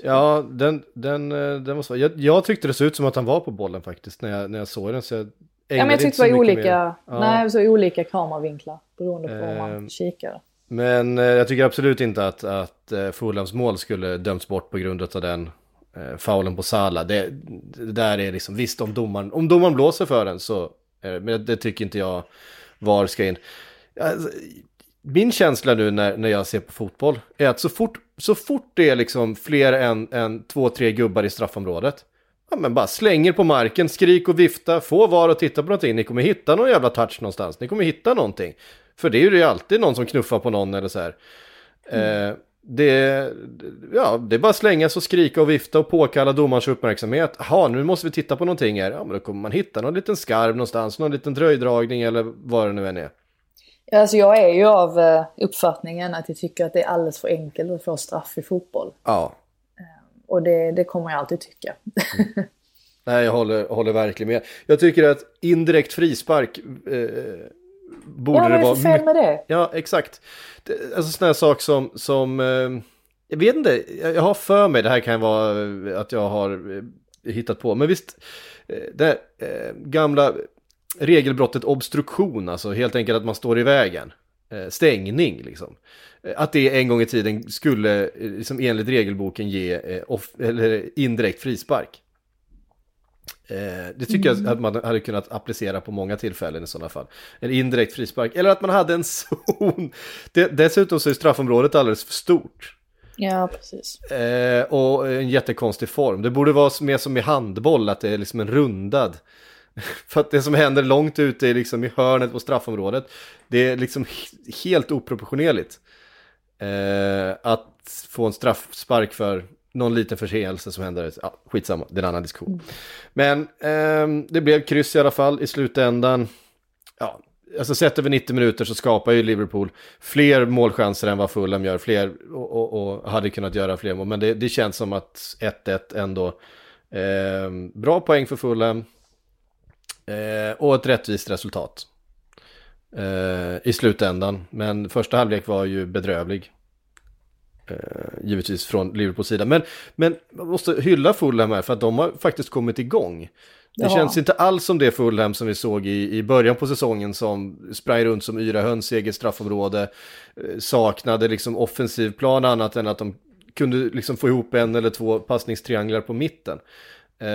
[SPEAKER 1] Ja, den, den, eh, den var svår. Jag, jag, tyckte det såg ut som att han var på bollen faktiskt när jag, när jag såg den. Så jag
[SPEAKER 2] ja, men jag tyckte det var olika, ja. nej, så olika kameravinklar beroende på hur man eh, kikar.
[SPEAKER 1] Men eh, jag tycker absolut inte att, att eh, Fulhams mål skulle dömts bort på grund av den eh, faulen på Sala. Det, det, där är liksom, visst om domaren, om domaren blåser för den så, eh, men det tycker inte jag VAR ska in. Alltså, min känsla nu när, när jag ser på fotboll är att så fort, så fort det är liksom fler än, än två, tre gubbar i straffområdet, ja, men bara slänger på marken, skrik och vifta, få VAR och titta på någonting. Ni kommer hitta någon jävla touch någonstans, ni kommer hitta någonting. För det är ju alltid någon som knuffar på någon eller så här. Mm. Eh, det, ja, det är bara slängas och skrika och vifta och påkalla domarens uppmärksamhet. Jaha, nu måste vi titta på någonting här. Ja, men då kommer man hitta någon liten skarv någonstans, någon liten dröjdragning eller vad det nu än är.
[SPEAKER 2] Alltså jag är ju av eh, uppfattningen att jag tycker att det är alldeles för enkelt att få straff i fotboll.
[SPEAKER 1] Ja.
[SPEAKER 2] Eh, och det, det kommer jag alltid tycka.
[SPEAKER 1] Mm. Nej, jag håller, håller verkligen med. Jag tycker att indirekt frispark eh, borde
[SPEAKER 2] ja,
[SPEAKER 1] det vara... Ja,
[SPEAKER 2] vad är det fel med det?
[SPEAKER 1] Ja, exakt. Alltså sådana här saker som, som eh, jag vet inte, jag har för mig, det här kan vara eh, att jag har hittat på, men visst, det eh, gamla regelbrottet obstruktion, alltså helt enkelt att man står i vägen, eh, stängning liksom. Eh, Att det en gång i tiden skulle, eh, liksom enligt regelboken, ge off, eller indirekt frispark. Det tycker jag att man hade kunnat applicera på många tillfällen i sådana fall. En indirekt frispark, eller att man hade en zon. Dessutom så är straffområdet alldeles för stort.
[SPEAKER 2] Ja, precis.
[SPEAKER 1] Och en jättekonstig form. Det borde vara mer som i handboll, att det är liksom en rundad. För att det som händer långt ute liksom i hörnet på straffområdet, det är liksom helt oproportionerligt. Eh, att få en straffspark för någon liten förseelse som händer, ja, skitsamma, det är en annan diskussion. Men eh, det blev kryss i alla fall i slutändan. Ja, alltså sett över 90 minuter så skapar ju Liverpool fler målchanser än vad Fulham gör, fler och, och, och hade kunnat göra fler mål. Men det, det känns som att 1-1 ändå, Eh, bra poäng för Fulham eh, och ett rättvist resultat eh, i slutändan. Men första halvlek var ju bedrövlig. Eh, givetvis från Liverpools sida. Men, men man måste hylla Fulham här för att de har faktiskt kommit igång. Det
[SPEAKER 2] Ja.
[SPEAKER 1] känns inte alls som det Fulham som vi såg i, i början på säsongen som sprang runt som yra höns i eget straffområde. Saknade liksom offensiv plan annat än att de kunde liksom få ihop en eller två passningstrianglar på mitten. Eh,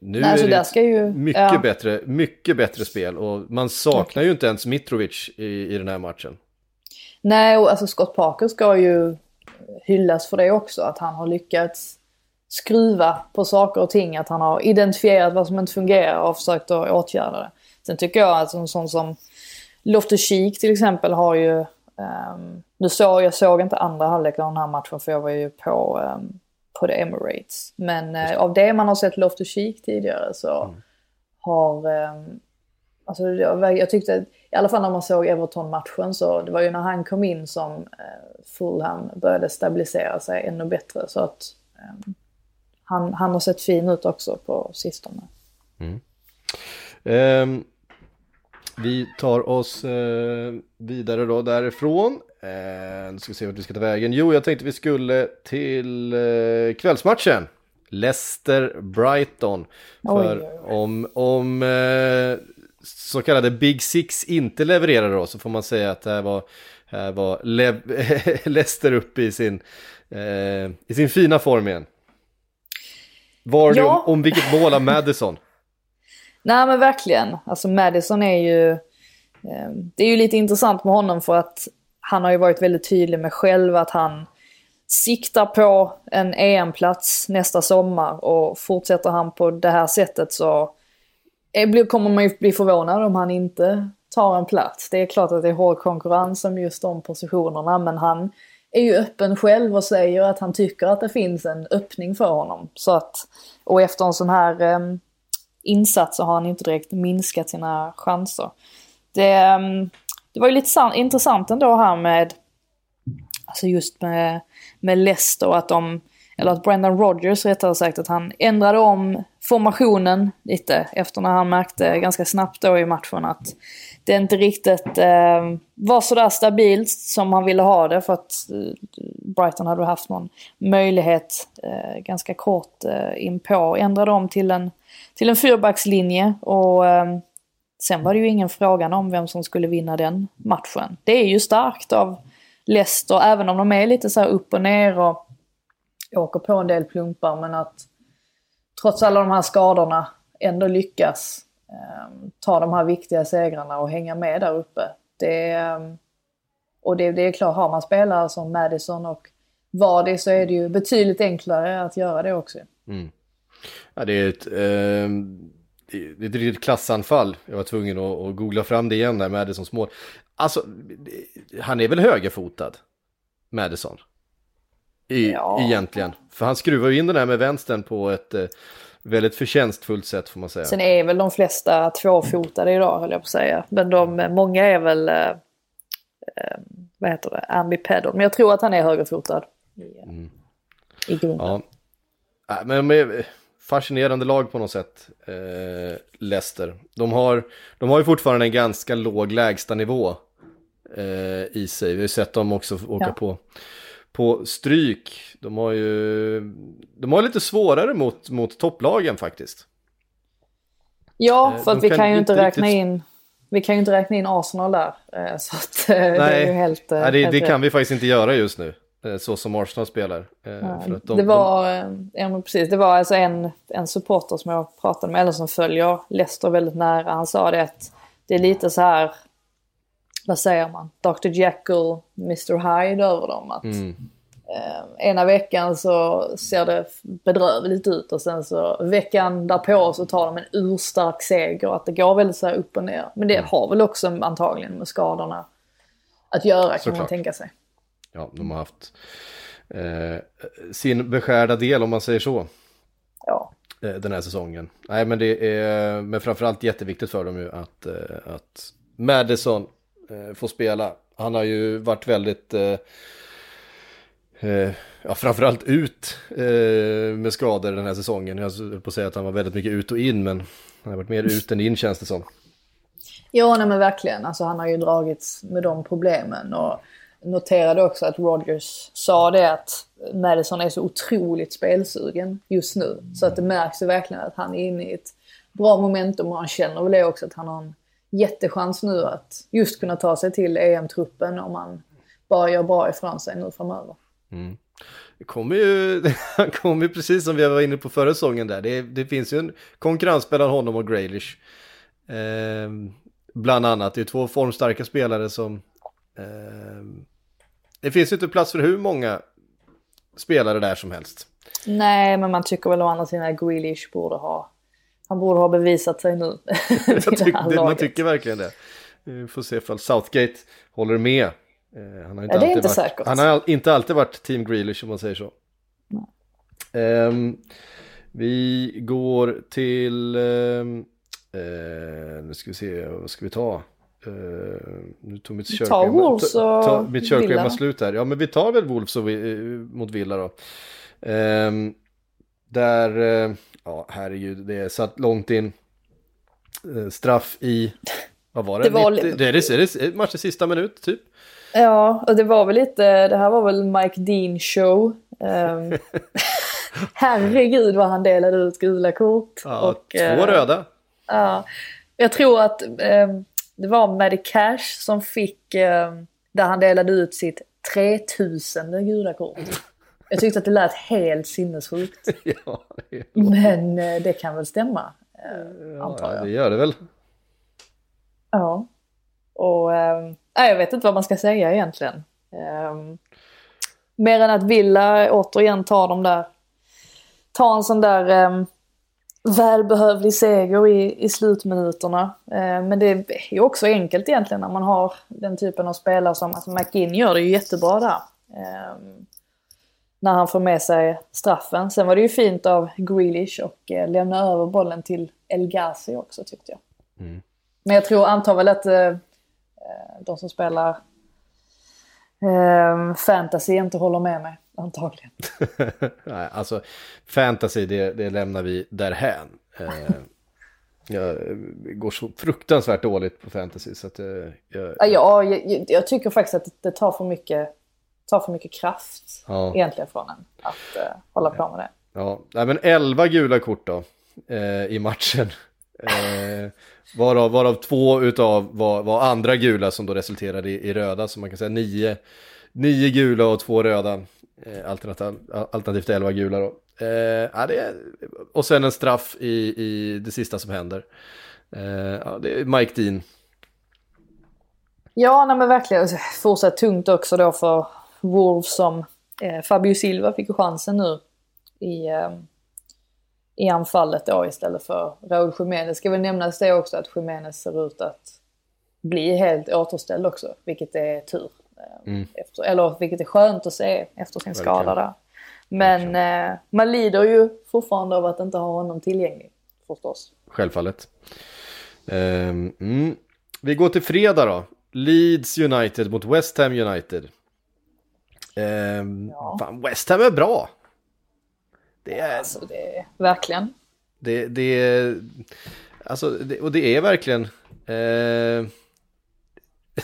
[SPEAKER 1] nu
[SPEAKER 2] Nej,
[SPEAKER 1] är det
[SPEAKER 2] ska ju...
[SPEAKER 1] mycket,
[SPEAKER 2] ja.
[SPEAKER 1] bättre, mycket bättre spel och man saknar ju inte ens Mitrovic i, i den här matchen.
[SPEAKER 2] Nej, och alltså Scott Parker ska ju hyllas för det också. Att han har lyckats skruva på saker och ting. Att han har identifierat vad som inte fungerar och försökt att åtgärda det. Sen tycker jag att en sån som Loftus-Cheek till exempel har ju... ehm, nu såg jag såg inte andra halvlek av den här matchen för jag var ju på, um, på The Emirates. Men eh, av det man har sett Loftus-Cheek tidigare så har... ehm, Alltså jag, jag tyckte, i alla fall när man såg Everton-matchen så det var ju när han kom in som eh, Fulham började stabilisera sig ännu bättre. Så att eh, han, han har sett fin ut också på sistone.
[SPEAKER 1] Ehm, vi tar oss eh, vidare då därifrån. Eh, nu ska vi se vart vi ska ta vägen. Jo, jag tänkte vi skulle till eh, kvällsmatchen. Leicester-Brighton. För
[SPEAKER 2] Oj, oj,
[SPEAKER 1] om, om eh, så kallade Big Six inte levererar då så får man säga att det här var, här var Le- Leicester uppe i sin, eh, i sin fina form igen. Var det
[SPEAKER 2] Ja.
[SPEAKER 1] om, om vilket mål av Madison?
[SPEAKER 2] Nej men verkligen. Alltså Madison är ju... Eh, det är ju lite intressant med honom för att han har ju varit väldigt tydlig med själv att han siktar på en EM-plats nästa sommar och fortsätter han på det här sättet så kommer man ju bli förvånad om han inte tar en plats. Det är klart att det är hård konkurrens om just de positionerna men han är ju öppen själv och säger att han tycker att det finns en öppning för honom. Så att, och efter en sån här eh, insats så har han inte direkt minskat sina chanser. Det, ehm, det var ju lite san- intressant ändå här med, alltså just med, med Leicester och att de, eller att Brendan Rodgers rättare sagt, att han ändrade om formationen lite efter när han märkte ganska snabbt då i matchen att det inte riktigt eh, var sådär stabilt som han ville ha det för att eh, Brighton hade haft någon möjlighet eh, ganska kort eh, in på. Ändrade om till en, till en fyrbackslinje och eh, sen var det ju ingen frågan om vem som skulle vinna den matchen. Det är ju starkt av Leicester, även om de är lite så här upp och ner och åker på en del plumpar, men att trots alla de här skadorna ändå lyckas eh, ta de här viktiga segrarna och hänga med där uppe. Det, ehm, och det, det är klart, har man spelare som Madison och Vardy så är det ju betydligt enklare att göra det också. Mm.
[SPEAKER 1] Ja, det är ett, eh, det är ett riktigt klassanfall. Jag var tvungen att, att googla fram det igen där, Madisons mål. Alltså, han är väl högerfotad, Madison? I,
[SPEAKER 2] Ja.
[SPEAKER 1] Egentligen. För han skruvar ju in den här med vänstern på ett eh, väldigt förtjänstfullt sätt får man säga.
[SPEAKER 2] Sen är väl de flesta tvåfotade idag höll jag på att säga. Men de, många är väl, eh, eh, vad heter det, ambipedal. Men jag tror att han är högerfotad. I, i grunden.
[SPEAKER 1] Ja. Men med fascinerande lag på något sätt, eh, Leicester. De har, de har ju fortfarande en ganska låg lägstanivå eh, i sig. Vi har ju sett dem också åka
[SPEAKER 2] Ja.
[SPEAKER 1] på, på stryk. De har ju de har lite svårare mot, mot topplagen faktiskt.
[SPEAKER 2] Ja,
[SPEAKER 1] Eh,
[SPEAKER 2] för att vi
[SPEAKER 1] kan
[SPEAKER 2] ju
[SPEAKER 1] inte
[SPEAKER 2] räkna
[SPEAKER 1] riktigt-
[SPEAKER 2] in vi kan ju inte räkna in Arsenal där. eh, Så att eh, det är ju helt...
[SPEAKER 1] Nej det, det kan vi faktiskt inte göra just nu. Eh, Så som Arsenal spelar. Eh, att de-
[SPEAKER 2] det var, eh, ja, precis, det var alltså en, en supporter som jag pratade med, eller som följer Leicester väldigt nära. Han sa det att det är lite så här, vad säger man, Dr Jekyll, Mr Hyde över dem. Att,
[SPEAKER 1] Mm.
[SPEAKER 2] eh, ena veckan så ser det bedrövligt ut och sen så veckan därpå så tar de en urstark seger. Att det går väldigt så här upp och ner. Men det har väl också antagligen med skadorna att göra kan man
[SPEAKER 1] Såklart.
[SPEAKER 2] tänka sig.
[SPEAKER 1] Ja, de har haft eh, sin beskärda del om man säger så.
[SPEAKER 2] Ja.
[SPEAKER 1] eh, Den här säsongen. Nej men det är men framförallt jätteviktigt för dem ju att, eh, att Madison eh, får spela. Han har ju varit väldigt, eh, eh, ja framförallt ut eh, med skador den här säsongen. Jag höll på att säga att han var väldigt mycket ut och in men han har varit mer ut än in känns det som.
[SPEAKER 2] Ja, nej men verkligen. Alltså han har ju dragits med de problemen och noterade också att Rodgers sa det att Madison är så otroligt spelsugen just nu. Så att det märks ju verkligen att han är inne i ett bra momentum och han känner väl det också att han har en jättechans nu att just kunna ta sig till EM-truppen om han bara gör bra ifrån sig nu framöver.
[SPEAKER 1] Det kommer ju, han kommer ju precis som vi var inne på förra säsongen där. Det, det finns ju en konkurrens mellan honom och Graylish. Eh, bland annat, det är två formstarka spelare som... Eh, det finns ju inte plats för hur många spelare där som helst.
[SPEAKER 2] Nej, men man tycker väl å andra sidan att Grealish borde ha... Han borde ha bevisat sig nu
[SPEAKER 1] tyck, man tycker verkligen det. Vi får se ifall Southgate håller med. Eh, han har inte
[SPEAKER 2] Ja,
[SPEAKER 1] alltid
[SPEAKER 2] inte
[SPEAKER 1] varit. Han har inte alltid varit Team Grealish om man säger så. Ehm, vi går till... ehm, eh, nu ska vi se, vad ska vi ta? Eh, nu tog mitt körschema...
[SPEAKER 2] Wolves
[SPEAKER 1] ta- ta-
[SPEAKER 2] och
[SPEAKER 1] Mitt körschema slut här. Ja, men vi tar väl Wolves och eh, mot Villa då. Ehm, där, eh, ja herregud, det är satt långt in. Straff i, vad var det?
[SPEAKER 2] Det var
[SPEAKER 1] 90,
[SPEAKER 2] li-
[SPEAKER 1] det är, det är, det matchens sista minut typ.
[SPEAKER 2] Ja, och det var väl lite, det här var väl Mike Dean show. Um, herregud vad han delade ut gula kort.
[SPEAKER 1] Ja,
[SPEAKER 2] och,
[SPEAKER 1] två röda.
[SPEAKER 2] Ja, jag tror att ehm, det var Maddie Cash som fick, ehm, där han delade ut sitt 3000 gula kort. Jag tyckte att det lät helt sinnessjukt.
[SPEAKER 1] ja, det,
[SPEAKER 2] Men eh, det kan väl stämma, eh, antar
[SPEAKER 1] ja,
[SPEAKER 2] jag.
[SPEAKER 1] det gör det väl.
[SPEAKER 2] Ja. Och ehm, nej, jag vet inte vad man ska säga egentligen. Um, mer än att Villa återigen tar de där, tar en sån där um, välbehövlig seger i, i slutminuterna. Eh, men det är ju också enkelt egentligen när man har den typen av spelare som, alltså McGinn gör det ju jättebra där. Ehm, när han får med sig straffen. Sen var det ju fint av Grealish och eh, lämna över bollen till El Ghazi också tyckte jag. Men jag tror, antar väl att eh, eh, de som spelar eh, fantasy inte håller med mig, antagligen.
[SPEAKER 1] Nej, alltså fantasy det, det lämnar vi därhän. Eh, jag går så fruktansvärt dåligt på fantasy så att eh, jag,
[SPEAKER 2] Ja, jag, jag, tycker faktiskt att det tar för mycket, tar för mycket kraft
[SPEAKER 1] Ja.
[SPEAKER 2] egentligen från en att eh, hålla på med det.
[SPEAKER 1] Ja, nej, men 11 gula kort då eh, i matchen. Eh, varav, varav två utav var, var andra gula som då resulterade i, i röda. Så man kan säga nio, nio gula och två röda. Eh, alternativ, alternativt 11 gula då. Eh, ja, det är, och sen en straff i, i det sista som händer. Eh, ja, det är Mike Dean.
[SPEAKER 2] Ja, nej men verkligen. Fortsatt tungt också då för Wolves som eh, Fabio Silva fick chansen nu i, eh, i anfallet då istället för Raúl Jiménez. Ska väl nämnas det också att Jiménez ser ut att bli helt återställd också, vilket är tur. Eh, Efter, eller vilket är skönt att se efter sin skada där. Men eh, man lider ju fortfarande av att inte ha honom tillgänglig, förstås.
[SPEAKER 1] Självfallet. Ehm, mm. Vi går till fredag då. Leeds United mot West Ham United. Ehm,
[SPEAKER 2] Ja.
[SPEAKER 1] fan, West Ham är bra. Det är,
[SPEAKER 2] Alltså det är verkligen.
[SPEAKER 1] det, det är, alltså, det, och det är verkligen, eh,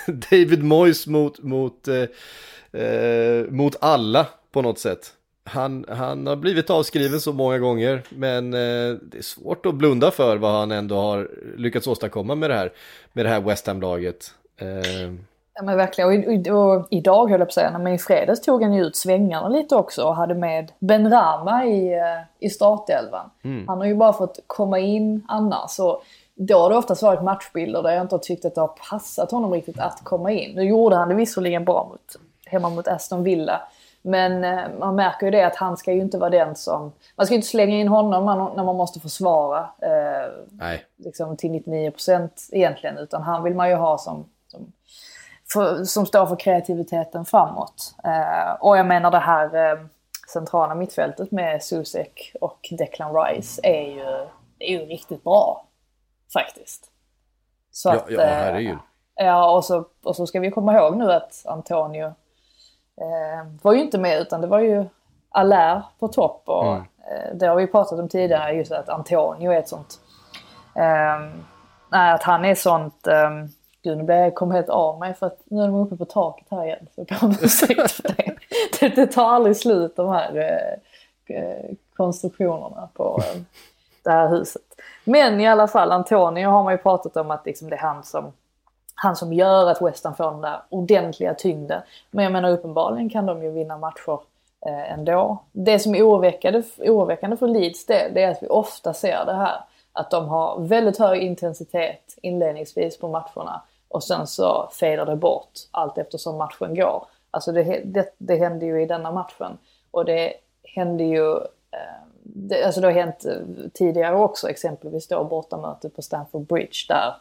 [SPEAKER 1] David Moyes mot, mot, eh, eh, mot alla på något sätt. Han, han har blivit avskriven så många gånger, men eh, det är svårt att blunda för vad han ändå har lyckats åstadkomma med det här, med det här West Ham-laget. Eh,
[SPEAKER 2] Ja men verkligen. Och, och, och idag höll jag på att säga, men i fredags tog han ju ut svängarna lite också och hade med Ben Rama i, eh, i startelvan. Han har ju bara fått komma in annars. Och då har det oftast varit matchbilder där jag inte har tyckt att det har passat honom riktigt att komma in. Nu gjorde han det visserligen bra mot, hemma mot Aston Villa. Men eh, man märker ju det att han ska ju inte vara den som... Man ska ju inte slänga in honom när man måste försvara eh,
[SPEAKER 1] nej,
[SPEAKER 2] liksom till 99% egentligen. Utan han vill man ju ha som, som, för, som står för kreativiteten framåt. Eh, och jag menar det här eh, centrala mittfältet med Susek och Declan Rice är ju, är ju riktigt bra. Faktiskt. Så
[SPEAKER 1] ja,
[SPEAKER 2] att,
[SPEAKER 1] ja
[SPEAKER 2] eh,
[SPEAKER 1] herregud.
[SPEAKER 2] Ja, och så, och så ska vi komma ihåg nu att Antonio eh, var ju inte med utan det var ju Allaire på topp. Och,
[SPEAKER 1] Mm.
[SPEAKER 2] eh, det har vi pratat om tidigare, just att Antonio är ett sånt... Eh, att han är sånt... Eh, gud, nu blir jag kom helt av mig för att nu är de uppe på taket här igen. Så jag ber om ursäkt för det. det. Det tar aldrig slut de här eh, eh, konstruktionerna på eh, det här huset. Men i alla fall, Antonio har man ju pratat om att liksom det är han som han som gör att West Ham får den där ordentliga tyngden. Men jag menar uppenbarligen kan de ju vinna matcher eh, ändå. Det som är oroväckande, oroväckande för Leeds del, det är att vi ofta ser det här. Att de har väldigt hög intensitet inledningsvis på matcherna och sen så fejdar det bort allt eftersom matchen går. Alltså det, det, det hände ju i denna matchen. Och det hände ju eh, det, alltså det har hänt eh, tidigare också, exempelvis då bortamötet på Stamford Bridge där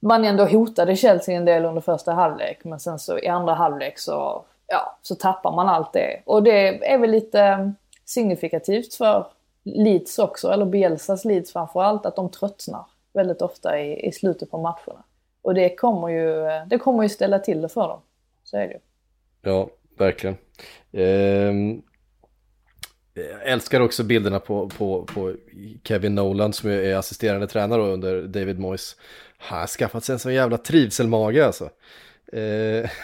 [SPEAKER 2] man ändå hotade Chelsea en del under första halvlek men sen så i andra halvlek så, ja, så tappar man allt det. Och det är väl lite eh, signifikativt för Leeds också, eller Bielsas Leeds framförallt, att de tröttnar väldigt ofta i, i slutet på matcherna. Och det kommer, ju, eh, det kommer ju ställa till det för dem. Så är det ju.
[SPEAKER 1] Ja, verkligen. Ehm, jag älskar också bilderna på, på, på Kevin Nolan som är assisterande tränare under David Moyes. Han har skaffat sig en sån jävla trivselmage alltså. Ehm,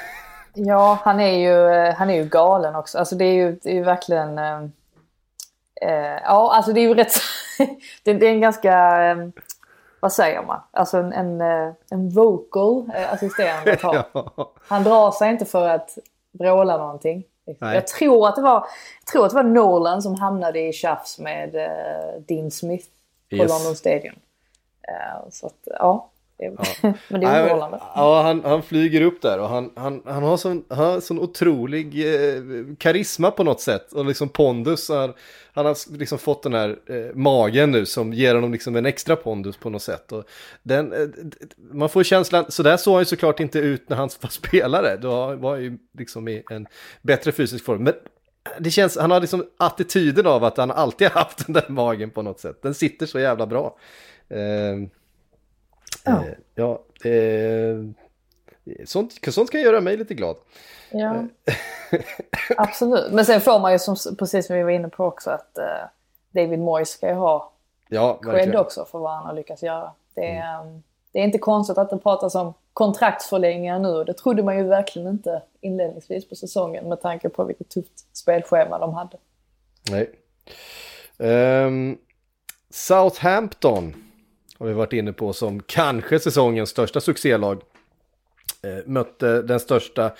[SPEAKER 2] Ja, han är ju, han är ju galen också. Alltså det är ju, det är ju verkligen... Eh, eh, ja, alltså det är ju rätt... det, är en ganska... Eh, vad säger man? Alltså en, en, eh, en vocal eh, assisterande. Han drar sig inte för att vråla någonting.
[SPEAKER 1] Nej.
[SPEAKER 2] Jag tror att det var, tror att det var Nolan som hamnade i tjafs med eh, Dean Smith på
[SPEAKER 1] Yes.
[SPEAKER 2] London Stadium. Eh, så att, ja. Men det är underhållande.
[SPEAKER 1] Ja, han, han flyger upp där och han, han, han har sån, han har sån otrolig eh, karisma på något sätt och liksom pondus. Han, han har liksom fått den här eh, magen nu som ger honom liksom en extra pondus på något sätt. Och den, eh, man får känslan, så där såg han ju såklart inte ut när han var spelare. Då var han ju liksom i en bättre fysisk form. Men det känns, han har liksom attityden av att han alltid har haft den där magen på något sätt. Den sitter så jävla bra. Eh,
[SPEAKER 2] Ja.
[SPEAKER 1] Eh, ja, eh, sånt, sånt kan göra mig lite glad.
[SPEAKER 2] Ja. Absolut. Men sen får man ju som, precis som vi var inne på också att eh, David Moyes ska ju ha
[SPEAKER 1] Ja,
[SPEAKER 2] cred också för vad han har lyckats göra. Det är, um, det är inte konstigt att det pratas om kontraktsförlängningar nu och det trodde man ju verkligen inte inledningsvis på säsongen med tanke på vilket tufft spelschema de hade.
[SPEAKER 1] Nej. Ehm, Southampton har vi varit inne på som kanske säsongens största succélag. Eh, mötte den största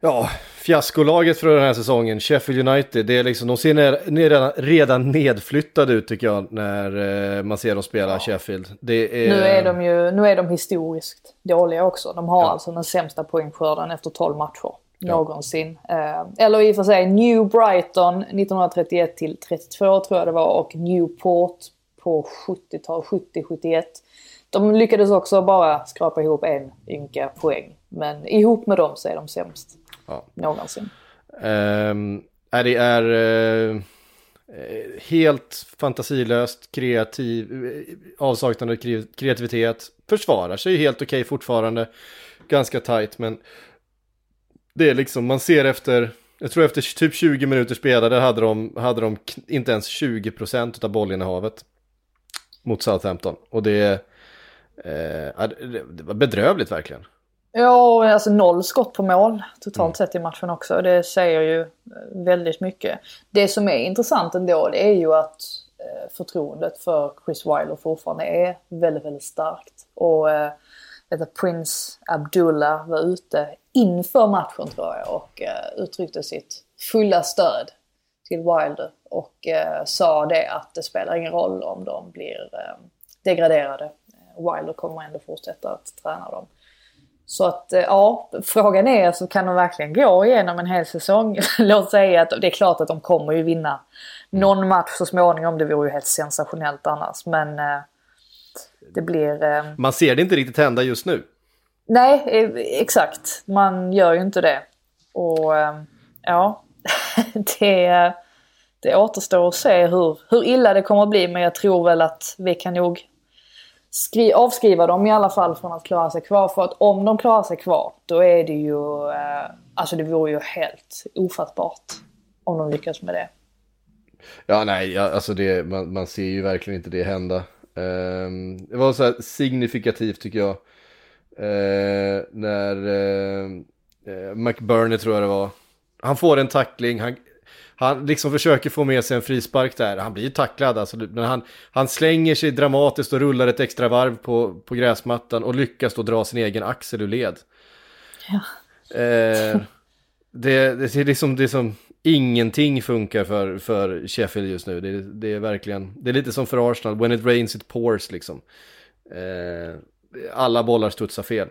[SPEAKER 1] ja, fiaskolaget för den här säsongen, Sheffield United. Det är liksom, de ser ner, ner, redan, redan nedflyttade ut tycker jag när eh, man ser dem spela Sheffield. Det är,
[SPEAKER 2] Nu är de ju nu är de historiskt dåliga också. De har
[SPEAKER 1] Ja.
[SPEAKER 2] alltså den sämsta poängskörden efter 12 matcher någonsin. Eh, eller i och för sig New Brighton 1931 till 32 tror jag det var och Newport på 70-tal, 70-71. De lyckades också bara skrapa ihop en ynka poäng. Men ihop med dem så är de sämst
[SPEAKER 1] Ja.
[SPEAKER 2] någonsin.
[SPEAKER 1] Är det är eh, helt fantasilöst, kreativ, eh, avsaknad av kre- kreativitet. Försvarar sig helt okej fortfarande, ganska tajt men det är liksom, man ser efter, jag tror efter typ 20 minuter spelade hade de, hade de inte ens 20% av bollinnehavet mot Southampton. Och det, eh, det, var bedrövligt verkligen.
[SPEAKER 2] Ja, alltså noll skott på mål totalt sett i matchen också. Det säger ju eh, väldigt mycket. Det som är intressant ändå det är ju att eh, förtroendet för Chris Wilder fortfarande är väldigt, väldigt starkt. Och eh, Prince Abdullah var ute inför matchen tror jag och eh, uttryckte sitt fulla stöd till Wilder och eh, sa det att det spelar ingen roll om de blir eh, degraderade. Wilder kommer ändå fortsätta att träna dem. Så att eh, ja, frågan är så kan de verkligen gå igenom en hel säsong? Låt säga att det är klart att de kommer ju vinna någon match så småningom. Det vore ju helt sensationellt annars. Men eh, det blir... Eh,
[SPEAKER 1] Man ser det inte riktigt hända just nu.
[SPEAKER 2] Nej, eh, exakt. Man gör ju inte det. Och eh, ja, det, det återstår att se hur, hur illa det kommer att bli. Men jag tror väl att vi kan nog skri, avskriva dem i alla fall från att klara sig kvar. För att om de klarar sig kvar, då är det ju... Eh, alltså det vore ju helt ofattbart om de lyckas med det.
[SPEAKER 1] Ja, nej, alltså det, man, man ser ju verkligen inte det hända. Ehm, det var så här signifikativt tycker jag. Eh, när uh, McBurney tror jag det var. Han får en tackling, han, han liksom försöker få med sig en frispark där. Han blir tacklad alltså. Men han, han slänger sig dramatiskt och rullar ett extra varv på, på gräsmattan och lyckas då dra sin egen axel ur led.
[SPEAKER 2] Ja.
[SPEAKER 1] Eh, det, det, är liksom, det är som ingenting funkar för, för Sheffield just nu. Det, det, är verkligen, det är lite som för Arsenal, when it rains it pours liksom. Eh, alla bollar studsar fel.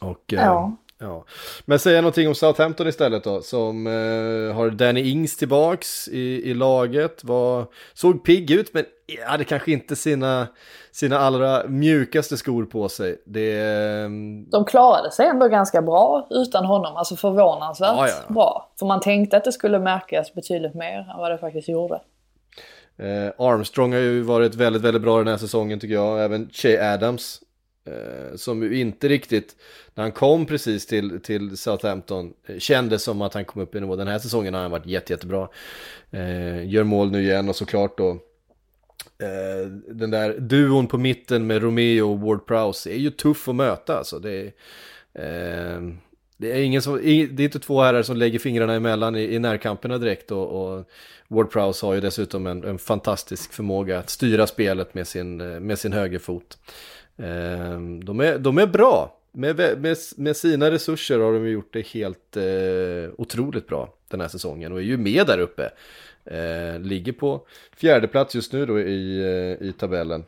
[SPEAKER 1] Och, eh,
[SPEAKER 2] ja.
[SPEAKER 1] Ja. Men säga någonting om Southampton istället då, som eh, har Danny Ings tillbaks i, i laget. Var, såg pigg ut men hade kanske inte sina, sina allra mjukaste skor på sig. Det, eh,
[SPEAKER 2] De klarade sig ändå ganska bra utan honom, alltså förvånansvärt
[SPEAKER 1] Ja, ja, ja.
[SPEAKER 2] bra. För man tänkte att det skulle märkas betydligt mer än vad det faktiskt gjorde.
[SPEAKER 1] eh, Armstrong har ju varit väldigt, väldigt bra den här säsongen tycker jag. Även Che Adams. Eh, som ju inte riktigt, när han kom precis till, till Southampton, eh, kändes som att han kom upp i nivå. Den här säsongen har han varit jätte, jättebra. Eh, gör mål nu igen och såklart då eh, den där duon på mitten med Romeo och Ward Prowse är ju tuff att möta alltså. Det är, eh, det är, ingen som, det är inte två herrar som lägger fingrarna emellan i, i närkamperna direkt och, och Ward Prowse har ju dessutom en, en fantastisk förmåga att styra spelet med sin, eh, med sin högerfot. Eh, Ehm, de, är, de är bra. Med, med, med sina resurser har de gjort det helt eh, otroligt bra den här säsongen och är ju med där uppe. Eh, ligger på fjärde plats just nu då i, eh, i tabellen.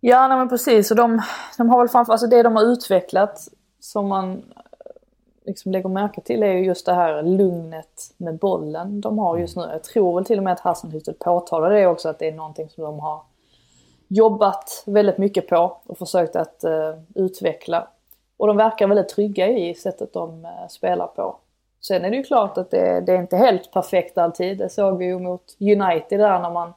[SPEAKER 2] Ja, nej, men precis. Och de, de har väl framför alltså det de har utvecklat som man eh, liksom lägger märke till är ju just det här lugnet med bollen de har just nu. Jag tror väl till och med att Hassenhüttel påtalar det också att det är någonting som de har jobbat väldigt mycket på och försökt att uh, utveckla. Och de verkar väldigt trygga i sättet de uh, spelar på. Sen är det ju klart att det, det, är inte helt perfekt alltid. Det såg vi ju mot United där när man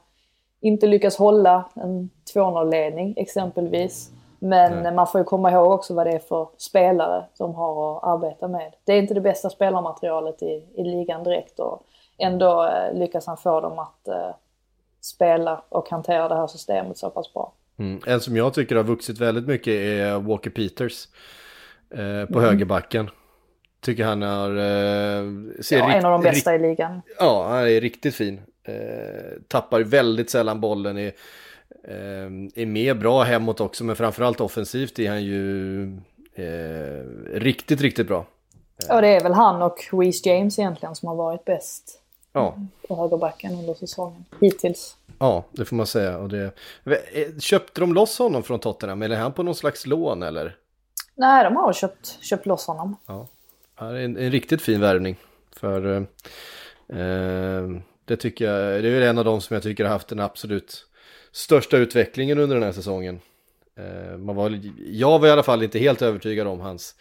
[SPEAKER 2] inte lyckas hålla en 2-0-ledning exempelvis. Men
[SPEAKER 1] Nej.
[SPEAKER 2] man får ju komma ihåg också vad det är för spelare de har att arbeta med. Det är inte det bästa spelarmaterialet i, i ligan direkt och ändå eh, lyckas han få dem att spela och hantera det här systemet så pass bra.
[SPEAKER 1] Mm. En som jag tycker har vuxit väldigt mycket är Walker Peters eh, på högerbacken. Tycker han har... Eh, ser
[SPEAKER 2] Ja, en av de bästa i ligan.
[SPEAKER 1] Ja, han är riktigt fin. Eh, tappar väldigt sällan bollen. Är, eh, är med bra hemåt också, men framförallt offensivt är han ju eh, riktigt, riktigt bra.
[SPEAKER 2] Och det är väl han och Reece James egentligen som har varit bäst
[SPEAKER 1] Ja,
[SPEAKER 2] på högerbacken under säsongen. Hittills.
[SPEAKER 1] ja det får man säga. Och det, eh, köpte de loss honom från Tottenham, eller är han på någon slags lån eller?
[SPEAKER 2] Nej, de har köpt, köpt loss honom.
[SPEAKER 1] Ja, det är en, en riktigt fin värvning. För eh, det tycker jag, det är en av de som jag tycker har haft den absolut största utvecklingen under den här säsongen. Eh, man var, jag var i alla fall inte helt övertygad om hans,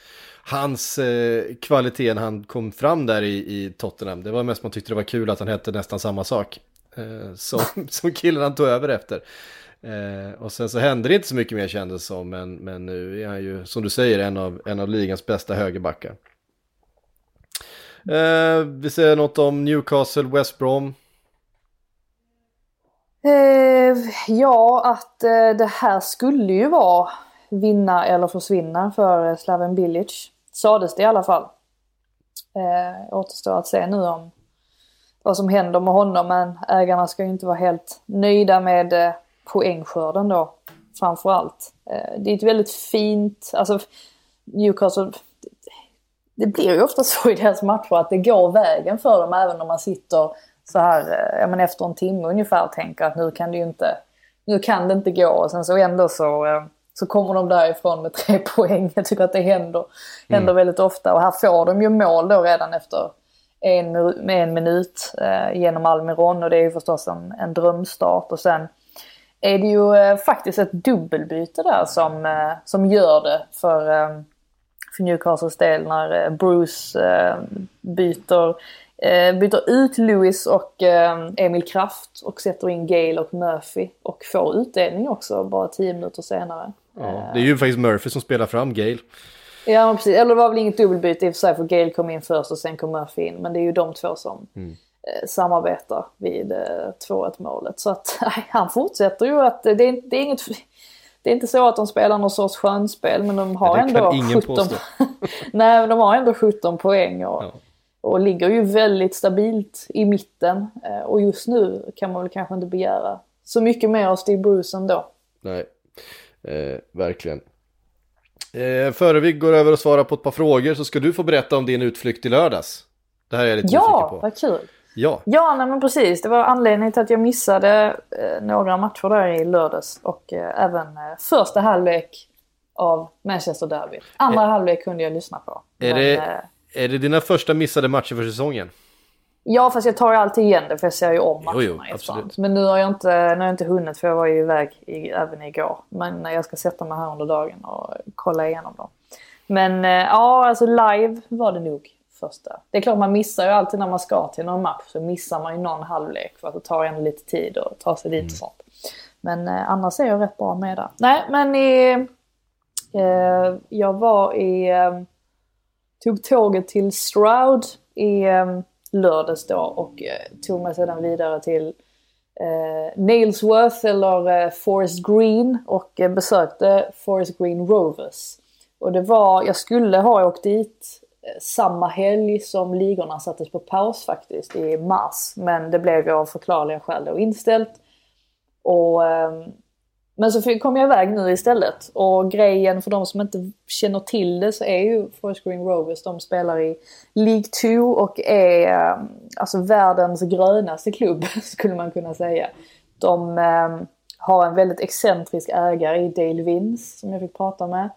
[SPEAKER 1] hans eh, kvalitet när han kom fram där i, i Tottenham. Det var mest man tyckte det var kul att han hette nästan samma sak. Eh, som, som killen han tog över efter. Eh, och sen så hände det inte så mycket mer kändes som, men, men nu är han ju, som du säger, en av, en av ligans bästa högerbackar. Eh, vi säger något om Newcastle, West Brom.
[SPEAKER 2] Eh, ja, att eh, det här skulle ju vara vinna eller försvinna för Slaven Bilic. Sades det i alla fall. Eh, återstår att se nu om vad som händer med honom men ägarna ska ju inte vara helt nöjda med eh, poängskörden då framförallt. Eh, det är ett väldigt fint, alltså Newcastle, det blir ju ofta så i deras matcher att det går vägen för dem även om man sitter så här, eh, ja men efter en timme ungefär och tänker att nu kan det ju inte, nu kan det inte gå och sen så ändå så, eh, så kommer de därifrån med tre poäng. Jag tycker att det händer, händer
[SPEAKER 1] Mm.
[SPEAKER 2] väldigt ofta och här får de ju mål då redan efter en, en minut eh, genom Almiron och det är ju förstås en, en drömstart och sen är det ju eh, faktiskt ett dubbelbyte där som, eh, som gör det för, eh, för Newcastles del när eh, Bruce eh, byter, byter ut Lewis och Emil Kraft och sätter in Gale och Murphy och får utdelning också bara tio minuter senare.
[SPEAKER 1] Ja, det är ju faktiskt Murphy som spelar fram Gale.
[SPEAKER 2] Ja men precis, eller det var väl inget dubbelbyte i och för sig för Gale kom in först och sen kom Murphy in. Men det är ju de två som eh, samarbetar vid eh, 2-1 målet. Så att nej, han fortsätter ju att eh, det är, det är inget... Det är inte så att de spelar någon sorts skönspel men de har
[SPEAKER 1] Nej,
[SPEAKER 2] ändå
[SPEAKER 1] ingen
[SPEAKER 2] 17...
[SPEAKER 1] påstå.
[SPEAKER 2] nej men de har ändå 17 poäng och,
[SPEAKER 1] Ja.
[SPEAKER 2] och ligger ju väldigt stabilt i mitten. Eh, och just nu kan man väl kanske inte begära så mycket mer av Steve Bruce ändå.
[SPEAKER 1] Nej, eh, verkligen. Eh, före vi går över och svarar på ett par frågor så ska du få berätta om din utflykt i lördags. Det här är jag lite
[SPEAKER 2] Ja,
[SPEAKER 1] nyfiken på.
[SPEAKER 2] vad kul!
[SPEAKER 1] Ja,
[SPEAKER 2] Ja, nej men precis. Det var anledningen till att jag missade eh, några matcher där i lördags och eh, även eh, första halvlek av Manchester Derby. Andra halvlek kunde jag lyssna på.
[SPEAKER 1] är
[SPEAKER 2] Men,
[SPEAKER 1] det,
[SPEAKER 2] eh,
[SPEAKER 1] är det dina första missade matcher för säsongen?
[SPEAKER 2] Ja, fast jag tar ju alltid igen det för jag ser ju om matcherna
[SPEAKER 1] Jo, jo, absolut.
[SPEAKER 2] Men nu har jag inte, nu har jag inte hunnit för jag var ju iväg i, även igår. Men jag ska sätta mig här under dagen och kolla igenom dem. Men eh, ja, alltså live var det nog första. Det är klart man missar ju alltid när man ska till någon match så missar man ju någon halvlek för att det tar ändå lite tid att ta sig dit
[SPEAKER 1] Mm.
[SPEAKER 2] och sånt. Men eh, annars är jag rätt bra med det. Nej, men i, eh, jag var i, eh, tog tåget till Stroud i eh, lördags då och eh, tog mig sedan vidare till eh, Nailsworth eller eh, Forest Green och eh, besökte Forest Green Rovers. Och det var, jag skulle ha åkt dit eh, samma helg som ligorna sattes på paus faktiskt i mars. Men det blev ju av förklarliga skäl då inställt. Och, ehm, men så kom jag iväg nu istället. Och grejen för de som inte känner till det så är ju Forest Green Rovers, de spelar i League 2 och är ehm, alltså världens grönaste klubb skulle man kunna säga. De ehm, har en väldigt excentrisk ägare i Dale Vince som jag fick prata med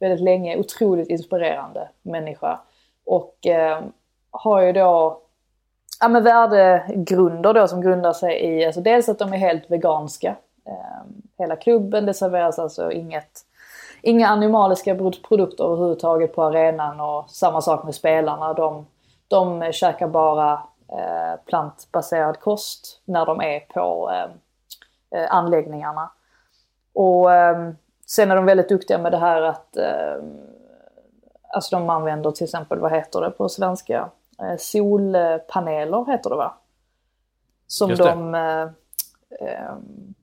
[SPEAKER 2] väldigt länge. Otroligt inspirerande människa. Och eh, har ju då ja, men värdegrunder då som grundar sig i, alltså dels att de är helt veganska. Eh, hela klubben, det serveras alltså inget, inga animaliska pro- produkter överhuvudtaget på arenan och samma sak med spelarna. De, de käkar bara eh, plantbaserad kost när de är på eh, eh, anläggningarna. Och eh, sen är de väldigt duktiga med det här att alltså de använder till exempel, vad heter det på svenska? Eh, solpaneler heter det va? Som
[SPEAKER 1] det.
[SPEAKER 2] de... Eh, eh,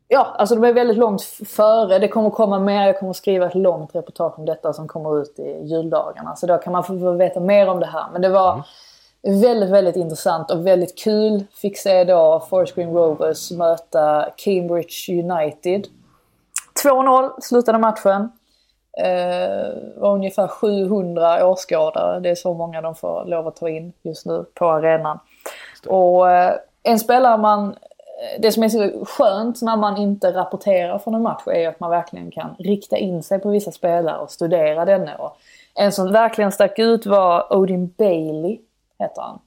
[SPEAKER 2] ja, alltså de är väldigt långt före. Det kommer komma mer, jag kommer skriva ett långt reportage om detta som kommer ut i juldagarna. Så då kan man få veta mer om det här. Men det var väldigt, väldigt intressant och väldigt kul. Fick se då Forest Green Rovers möta Cambridge United. 2-0 slutade matchen. Eh, var ungefär 700 åskådare. Det är så många de får lov att ta in just nu på arenan. Och eh, en spelare man... Det som är så skönt när man inte rapporterar från en match är att man verkligen kan rikta in sig på vissa spelare och studera denne. Och en som verkligen stack ut var Odin Bailey, heter han.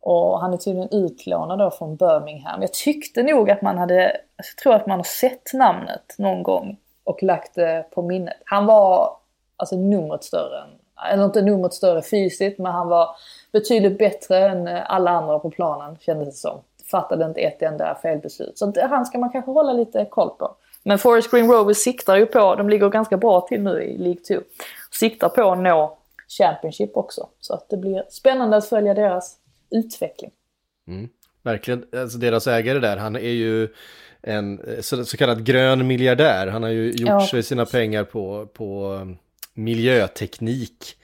[SPEAKER 2] Och han är tydligen utlånad då från Birmingham. Jag tyckte nog att man hade, jag tror att man har sett namnet någon gång och lagt det på minnet. Han var alltså numret större än, eller inte numret större fysiskt, men han var betydligt bättre än alla andra på planen kändes det som. Fattade inte ett enda felbeslut. Så det, han ska man kanske hålla lite koll på. Men Forest Green Rovers siktar ju på, de ligger ganska bra till nu i League 2. Siktar på att nå Championship också. Så att det blir spännande att följa deras utveckling.
[SPEAKER 1] Verkligen, alltså deras ägare där, han är ju en eh, så, så kallad grön miljardär. Han har ju gjort
[SPEAKER 2] Ja.
[SPEAKER 1] sig sina pengar på, på um, miljöteknik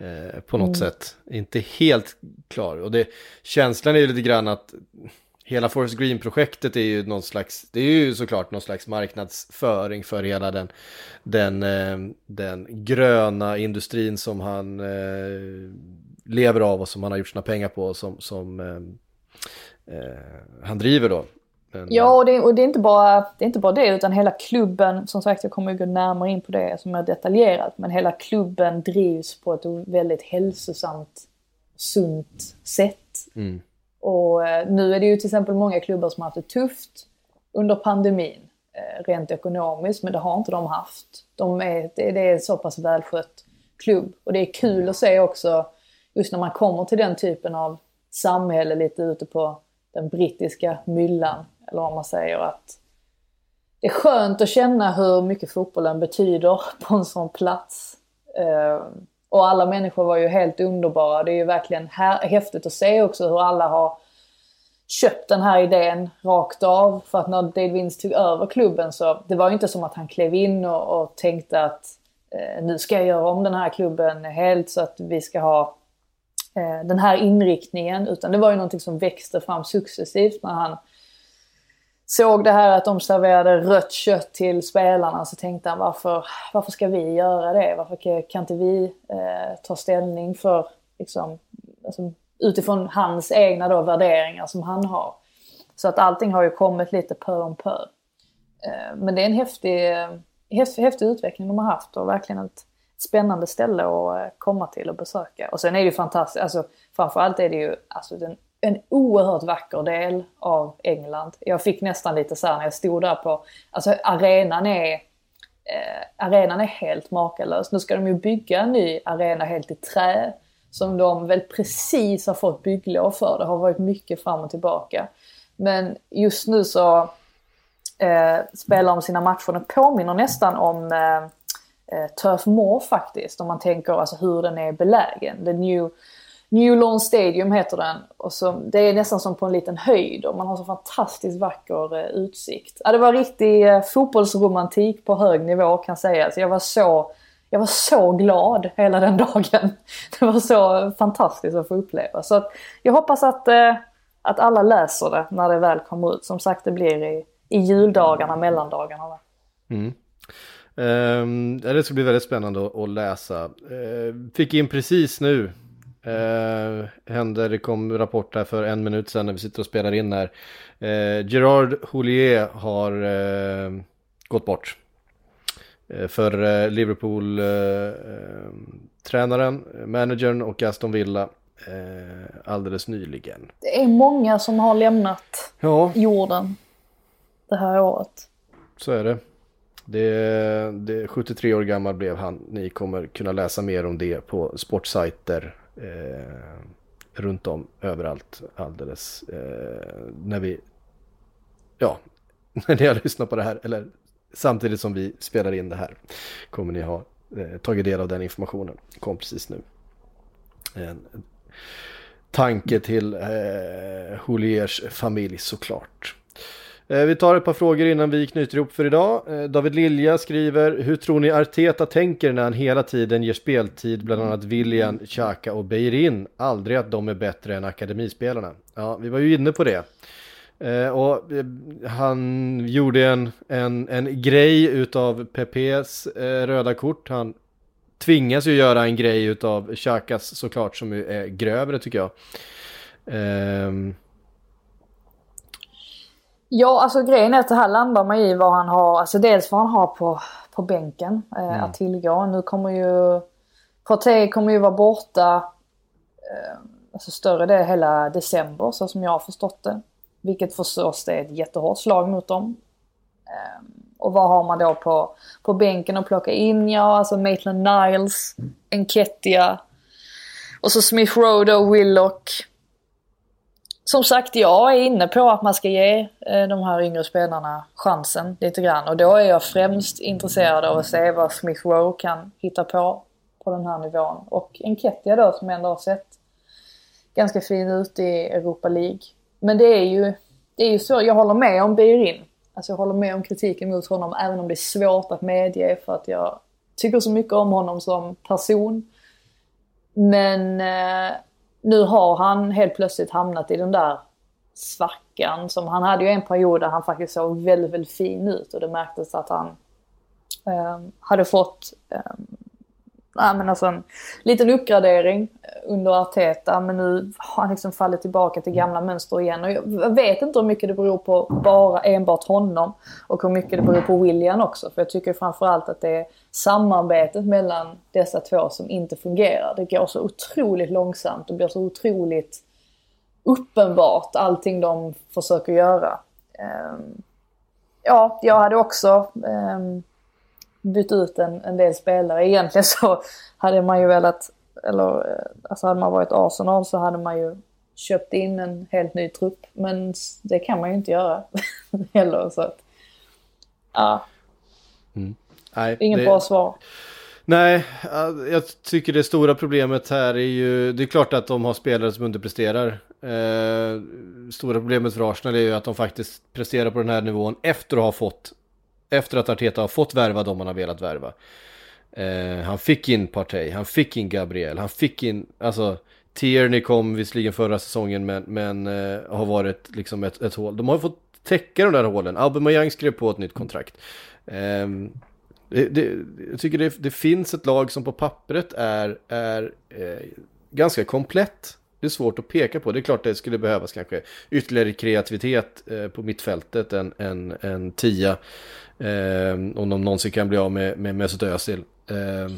[SPEAKER 1] eh, på något sätt. Inte helt klar. Och det, känslan är ju lite grann att hela Forest Green-projektet är ju någon slags, det är ju såklart någon slags marknadsföring för hela den, den, eh, den gröna industrin som han eh, lever av och som han har gjort sina pengar på och som, som han driver då. Men,
[SPEAKER 2] Ja, och det, och det, är inte bara, det är inte bara det utan hela klubben, som sagt jag kommer ju gå närmare in på det som är detaljerat, men hela klubben drivs på ett väldigt hälsosamt, sunt sätt.
[SPEAKER 1] Mm.
[SPEAKER 2] Och eh, nu är det ju till exempel många klubbar som har haft det tufft under pandemin, eh, rent ekonomiskt, men det har inte de haft. De är, det, det är en så pass välskött klubb. Och det är kul att se också, just när man kommer till den typen av samhälle lite ute på den brittiska myllan, eller vad man säger, att det är skönt att känna hur mycket fotbollen betyder på en sån plats. Eh, och alla människor var ju helt underbara. Det är ju verkligen häftigt att se också hur alla har köpt den här idén rakt av. För att när Dave Vince tog över klubben så det var ju inte som att han klev in och, och tänkte att eh, nu ska jag göra om den här klubben helt så att vi ska ha eh, den här inriktningen. Utan det var ju någonting som växte fram successivt när han såg det här att de serverade rött kött till spelarna så tänkte han varför, varför ska vi göra det? Varför kan- inte vi eh, ta ställning för, liksom, alltså, utifrån hans egna då, värderingar som han har. Så att allting har ju kommit lite pö om pö. Eh, men det är en häftig, häftig, häftig utveckling de har haft och verkligen ett spännande ställe att eh, komma till och besöka. Och sen är det ju fantastiskt, alltså framförallt är det ju alltså, den, en oerhört vacker del av England. Jag fick nästan lite så här när jag stod där på, alltså arenan är eh, arenan är helt makalös. Nu ska de ju bygga en ny arena helt i trä. Som de väl precis har fått bygglov för. Det har varit mycket fram och tillbaka. Men just nu så eh, spelar de sina matcher. Den påminner nästan om eh, eh, Turf Moor faktiskt. Om man tänker alltså hur den är belägen. The New, New Lawn Stadium heter den. Och så, det är nästan som på en liten höjd och man har så fantastiskt vacker eh, utsikt. Ja, det var riktig eh, fotbollsromantik på hög nivå kan sägas. Jag var så jag var så glad hela den dagen. Det var så fantastiskt att få uppleva. Så att jag hoppas att, eh, att alla läser det när det väl kommer ut. Som sagt, det blir i, i juldagarna, mellandagarna.
[SPEAKER 1] Mm. Um, det ska bli väldigt spännande att, att läsa. Uh, fick in precis nu. Uh, hände, det kom rapport här för en minut sedan när vi sitter och spelar in här. Uh, Gerard Houllier har eh, gått bort. Eh, för eh, Liverpool eh, eh, managern och Aston Villa eh, alldeles nyligen.
[SPEAKER 2] Det är många som har lämnat
[SPEAKER 1] Ja,
[SPEAKER 2] jorden det här året.
[SPEAKER 1] Så är det. det. Det 73 år gammal blev han. Ni kommer kunna läsa mer om det på sportsajter eh, runt om överallt alldeles eh, när vi ja, när ni har lyssnat på det här eller samtidigt som vi spelar in det här kommer ni ha eh, tagit del av den informationen. Kom precis nu. En tanke till eh, Holiers familj såklart. Eh, vi tar ett par frågor innan vi knyter ihop för idag. Eh, David Lilja skriver, hur tror ni Arteta tänker när han hela tiden ger speltid bland annat William, Xhaka och Beirin? Aldrig att de är bättre än akademispelarna. Ja, vi var ju inne på det. Eh, och han gjorde en, en, en grej utav Pepes röda kort. Han tvingas ju göra en grej utav Xhakas såklart som är grövre tycker jag. Ehm,
[SPEAKER 2] Ja, alltså grejen är att det här landar man i vad han har, alltså dels vad han har på, på bänken eh, att tillgå. Nu kommer ju, Partey kommer ju vara borta eh, alltså större del hela december så som jag har förstått det. Vilket förstås är ett jättehårt slag mot dem. Eh, och vad har man då på, på bänken att plocka in? Ja, alltså Maitland Niles, Enketia och så Smith Rowe och Willock. Som sagt, jag är inne på att man ska ge eh, de här yngre spelarna chansen lite grann. Och då är jag främst intresserad av att se vad Smith Rowe kan hitta på på den här nivån. Och Enketia då som ändå har sett ganska fin ut i Europa League. Men det är ju, det är ju så, jag håller med om Beirin. Alltså jag håller med om kritiken mot honom även om det är svårt att medge för att jag tycker så mycket om honom som person. Men eh, nu har han helt plötsligt hamnat i den där svackan som han hade ju en period där han faktiskt såg väldigt, väldigt fin ut och det märktes att han eh, hade fått eh, nej, men alltså en liten uppgradering under Arteta men nu har han liksom fallit tillbaka till gamla mönster igen. Och jag vet inte hur mycket det beror på bara enbart honom och hur mycket det beror på William också. För jag tycker framförallt att det är samarbetet mellan dessa två som inte fungerar. Det går så otroligt långsamt och blir så otroligt uppenbart allting de försöker göra. Ehm, ja, jag hade också ehm, bytt ut en, en del spelare. Egentligen så hade man ju velat, eller eh, alltså hade man varit Arsenal så hade man ju köpt in en helt ny trupp. Men det kan man ju inte göra heller. Så att, ja.
[SPEAKER 1] Mm. Nej,
[SPEAKER 2] Inget
[SPEAKER 1] det...
[SPEAKER 2] bra svar.
[SPEAKER 1] Nej, jag tycker det stora problemet här är ju, det är klart att de har spelare som underpresterar. Eh, stora problemet för Arsenal är ju att de faktiskt presterar på den här nivån efter att ha fått efter att Arteta har fått värva de han har velat värva. Eh, han fick in Partey, han fick in Gabriel, han fick in, alltså Tierney kom visserligen förra säsongen men, men eh, har varit liksom ett, ett hål. De har fått täcka de där hålen. Aubameyang skrev på ett nytt kontrakt. Eh, det, det, jag tycker det, det, finns ett lag som på pappret är, är eh, ganska komplett. Det är svårt att peka på. Det är klart det skulle behövas kanske ytterligare kreativitet eh, på mittfältet än en, en tia. Eh, om de någonsin kan bli av med, med Mesut Özil. Eh.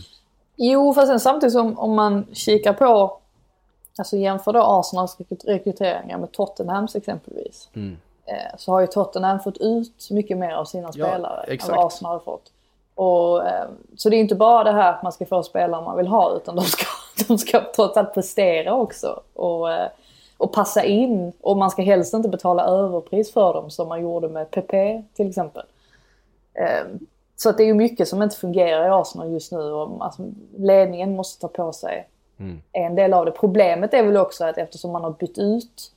[SPEAKER 2] Jo, fast sen samtidigt som om man kikar på, alltså jämför då Arsenals rekryteringar med Tottenhams exempelvis. Mm. Eh, så har ju Tottenham fått ut mycket mer av sina spelare ja, än vad Arsenal har fått. Och, eh, så det är inte bara det här att man ska få spelare man vill ha utan de ska, de ska trots allt prestera också. Och, eh, och passa in. Och man ska helst inte betala överpris för dem som man gjorde med PP till exempel. Ehm, så att det är ju mycket som inte fungerar i Arsenal just nu och alltså, ledningen måste ta på sig mm. en del av det. Problemet är väl också att eftersom man har bytt ut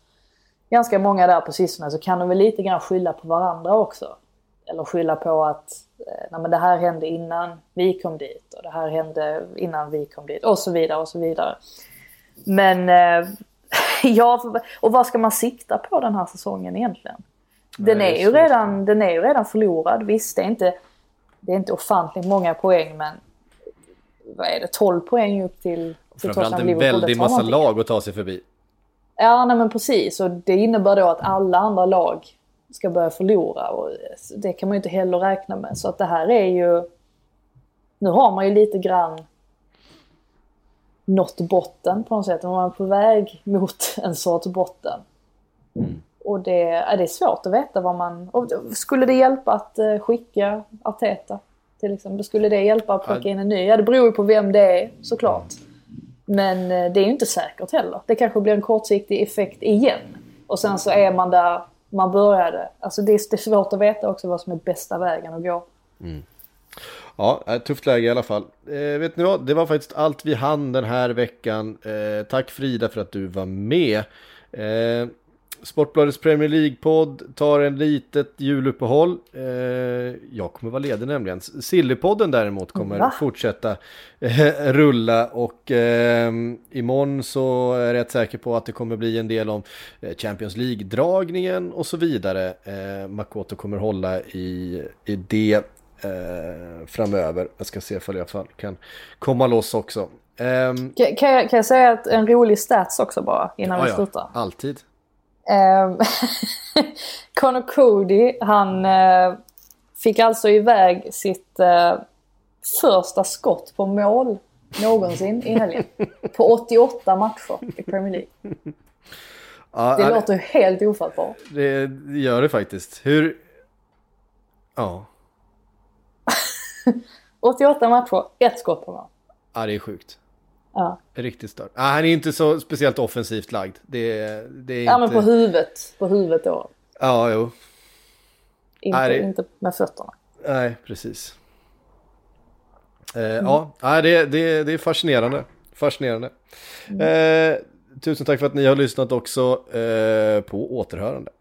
[SPEAKER 2] ganska många där på sistone så kan de väl lite grann skylla på varandra också. Eller skylla på att eh, nej, men det här hände innan vi kom dit och det här hände innan vi kom dit och så vidare och så vidare. Men eh, ja, och vad ska man sikta på den här säsongen egentligen? Den är, ju redan, den är ju redan förlorad. Visst, det är inte, det är inte ofantligt många poäng men vad är det, 12 poäng upp till, till
[SPEAKER 1] Framförallt en väldig massa lag att ta sig förbi.
[SPEAKER 2] Ja, nej men precis. Och det innebär då att alla andra lag ska börja förlora. Och det kan man ju inte heller räkna med. Så att det här är ju... Nu har man ju lite grann nått botten på något sätt. Man är på väg mot en sorts botten. Mm. Och det, ja, det är svårt att veta vad man... skulle det hjälpa att eh, skicka Arteta? Till exempel. Skulle det hjälpa att plocka in en ny? Ja, det beror ju på vem det är såklart. Men eh, det är ju inte säkert heller. Det kanske blir en kortsiktig effekt igen. Och sen så är man där man började. Alltså det är, det är svårt att veta också vad som är bästa vägen att gå. Mm.
[SPEAKER 1] Ja, tufft läge i alla fall. Eh, vet ni vad, det var faktiskt allt vi hann den här veckan. Eh, tack Frida för att du var med. Eh, Sportbladets Premier League-podd tar en litet juluppehåll. Eh, jag kommer vara ledig nämligen. Sillypodden däremot kommer Va? fortsätta eh, rulla och eh, imorgon så är jag rätt säker på att det kommer bli en del om eh, Champions League-dragningen och så vidare. Eh, Makoto kommer hålla i, i det eh, framöver. Jag ska se ifall jag kan komma loss också.
[SPEAKER 2] Um, kan, kan, jag, kan jag säga att en rolig stats också bara innan ja, vi slutar?
[SPEAKER 1] Ja, alltid.
[SPEAKER 2] Eh, Connor Cody, han eh, fick alltså iväg sitt eh, första skott på mål någonsin i helgen. På 88 matcher i Premier League. Ja, det låter ju helt ofattbart.
[SPEAKER 1] Det gör det faktiskt. Hur... Ja.
[SPEAKER 2] 88 matcher, ett skott på mål.
[SPEAKER 1] Ja, det är sjukt. Ja. Riktigt stört. Ah, han är inte så speciellt offensivt lagd. Det, det är
[SPEAKER 2] ja,
[SPEAKER 1] inte...
[SPEAKER 2] men på huvudet. På huvudet då.
[SPEAKER 1] Ja, jo.
[SPEAKER 2] Inte, Nej, det... inte med fötterna.
[SPEAKER 1] Nej, precis. Eh, mm. Ja, det, det, det är fascinerande. Fascinerande. Mm. Eh, tusen tack för att ni har lyssnat också. Eh, på återhörande.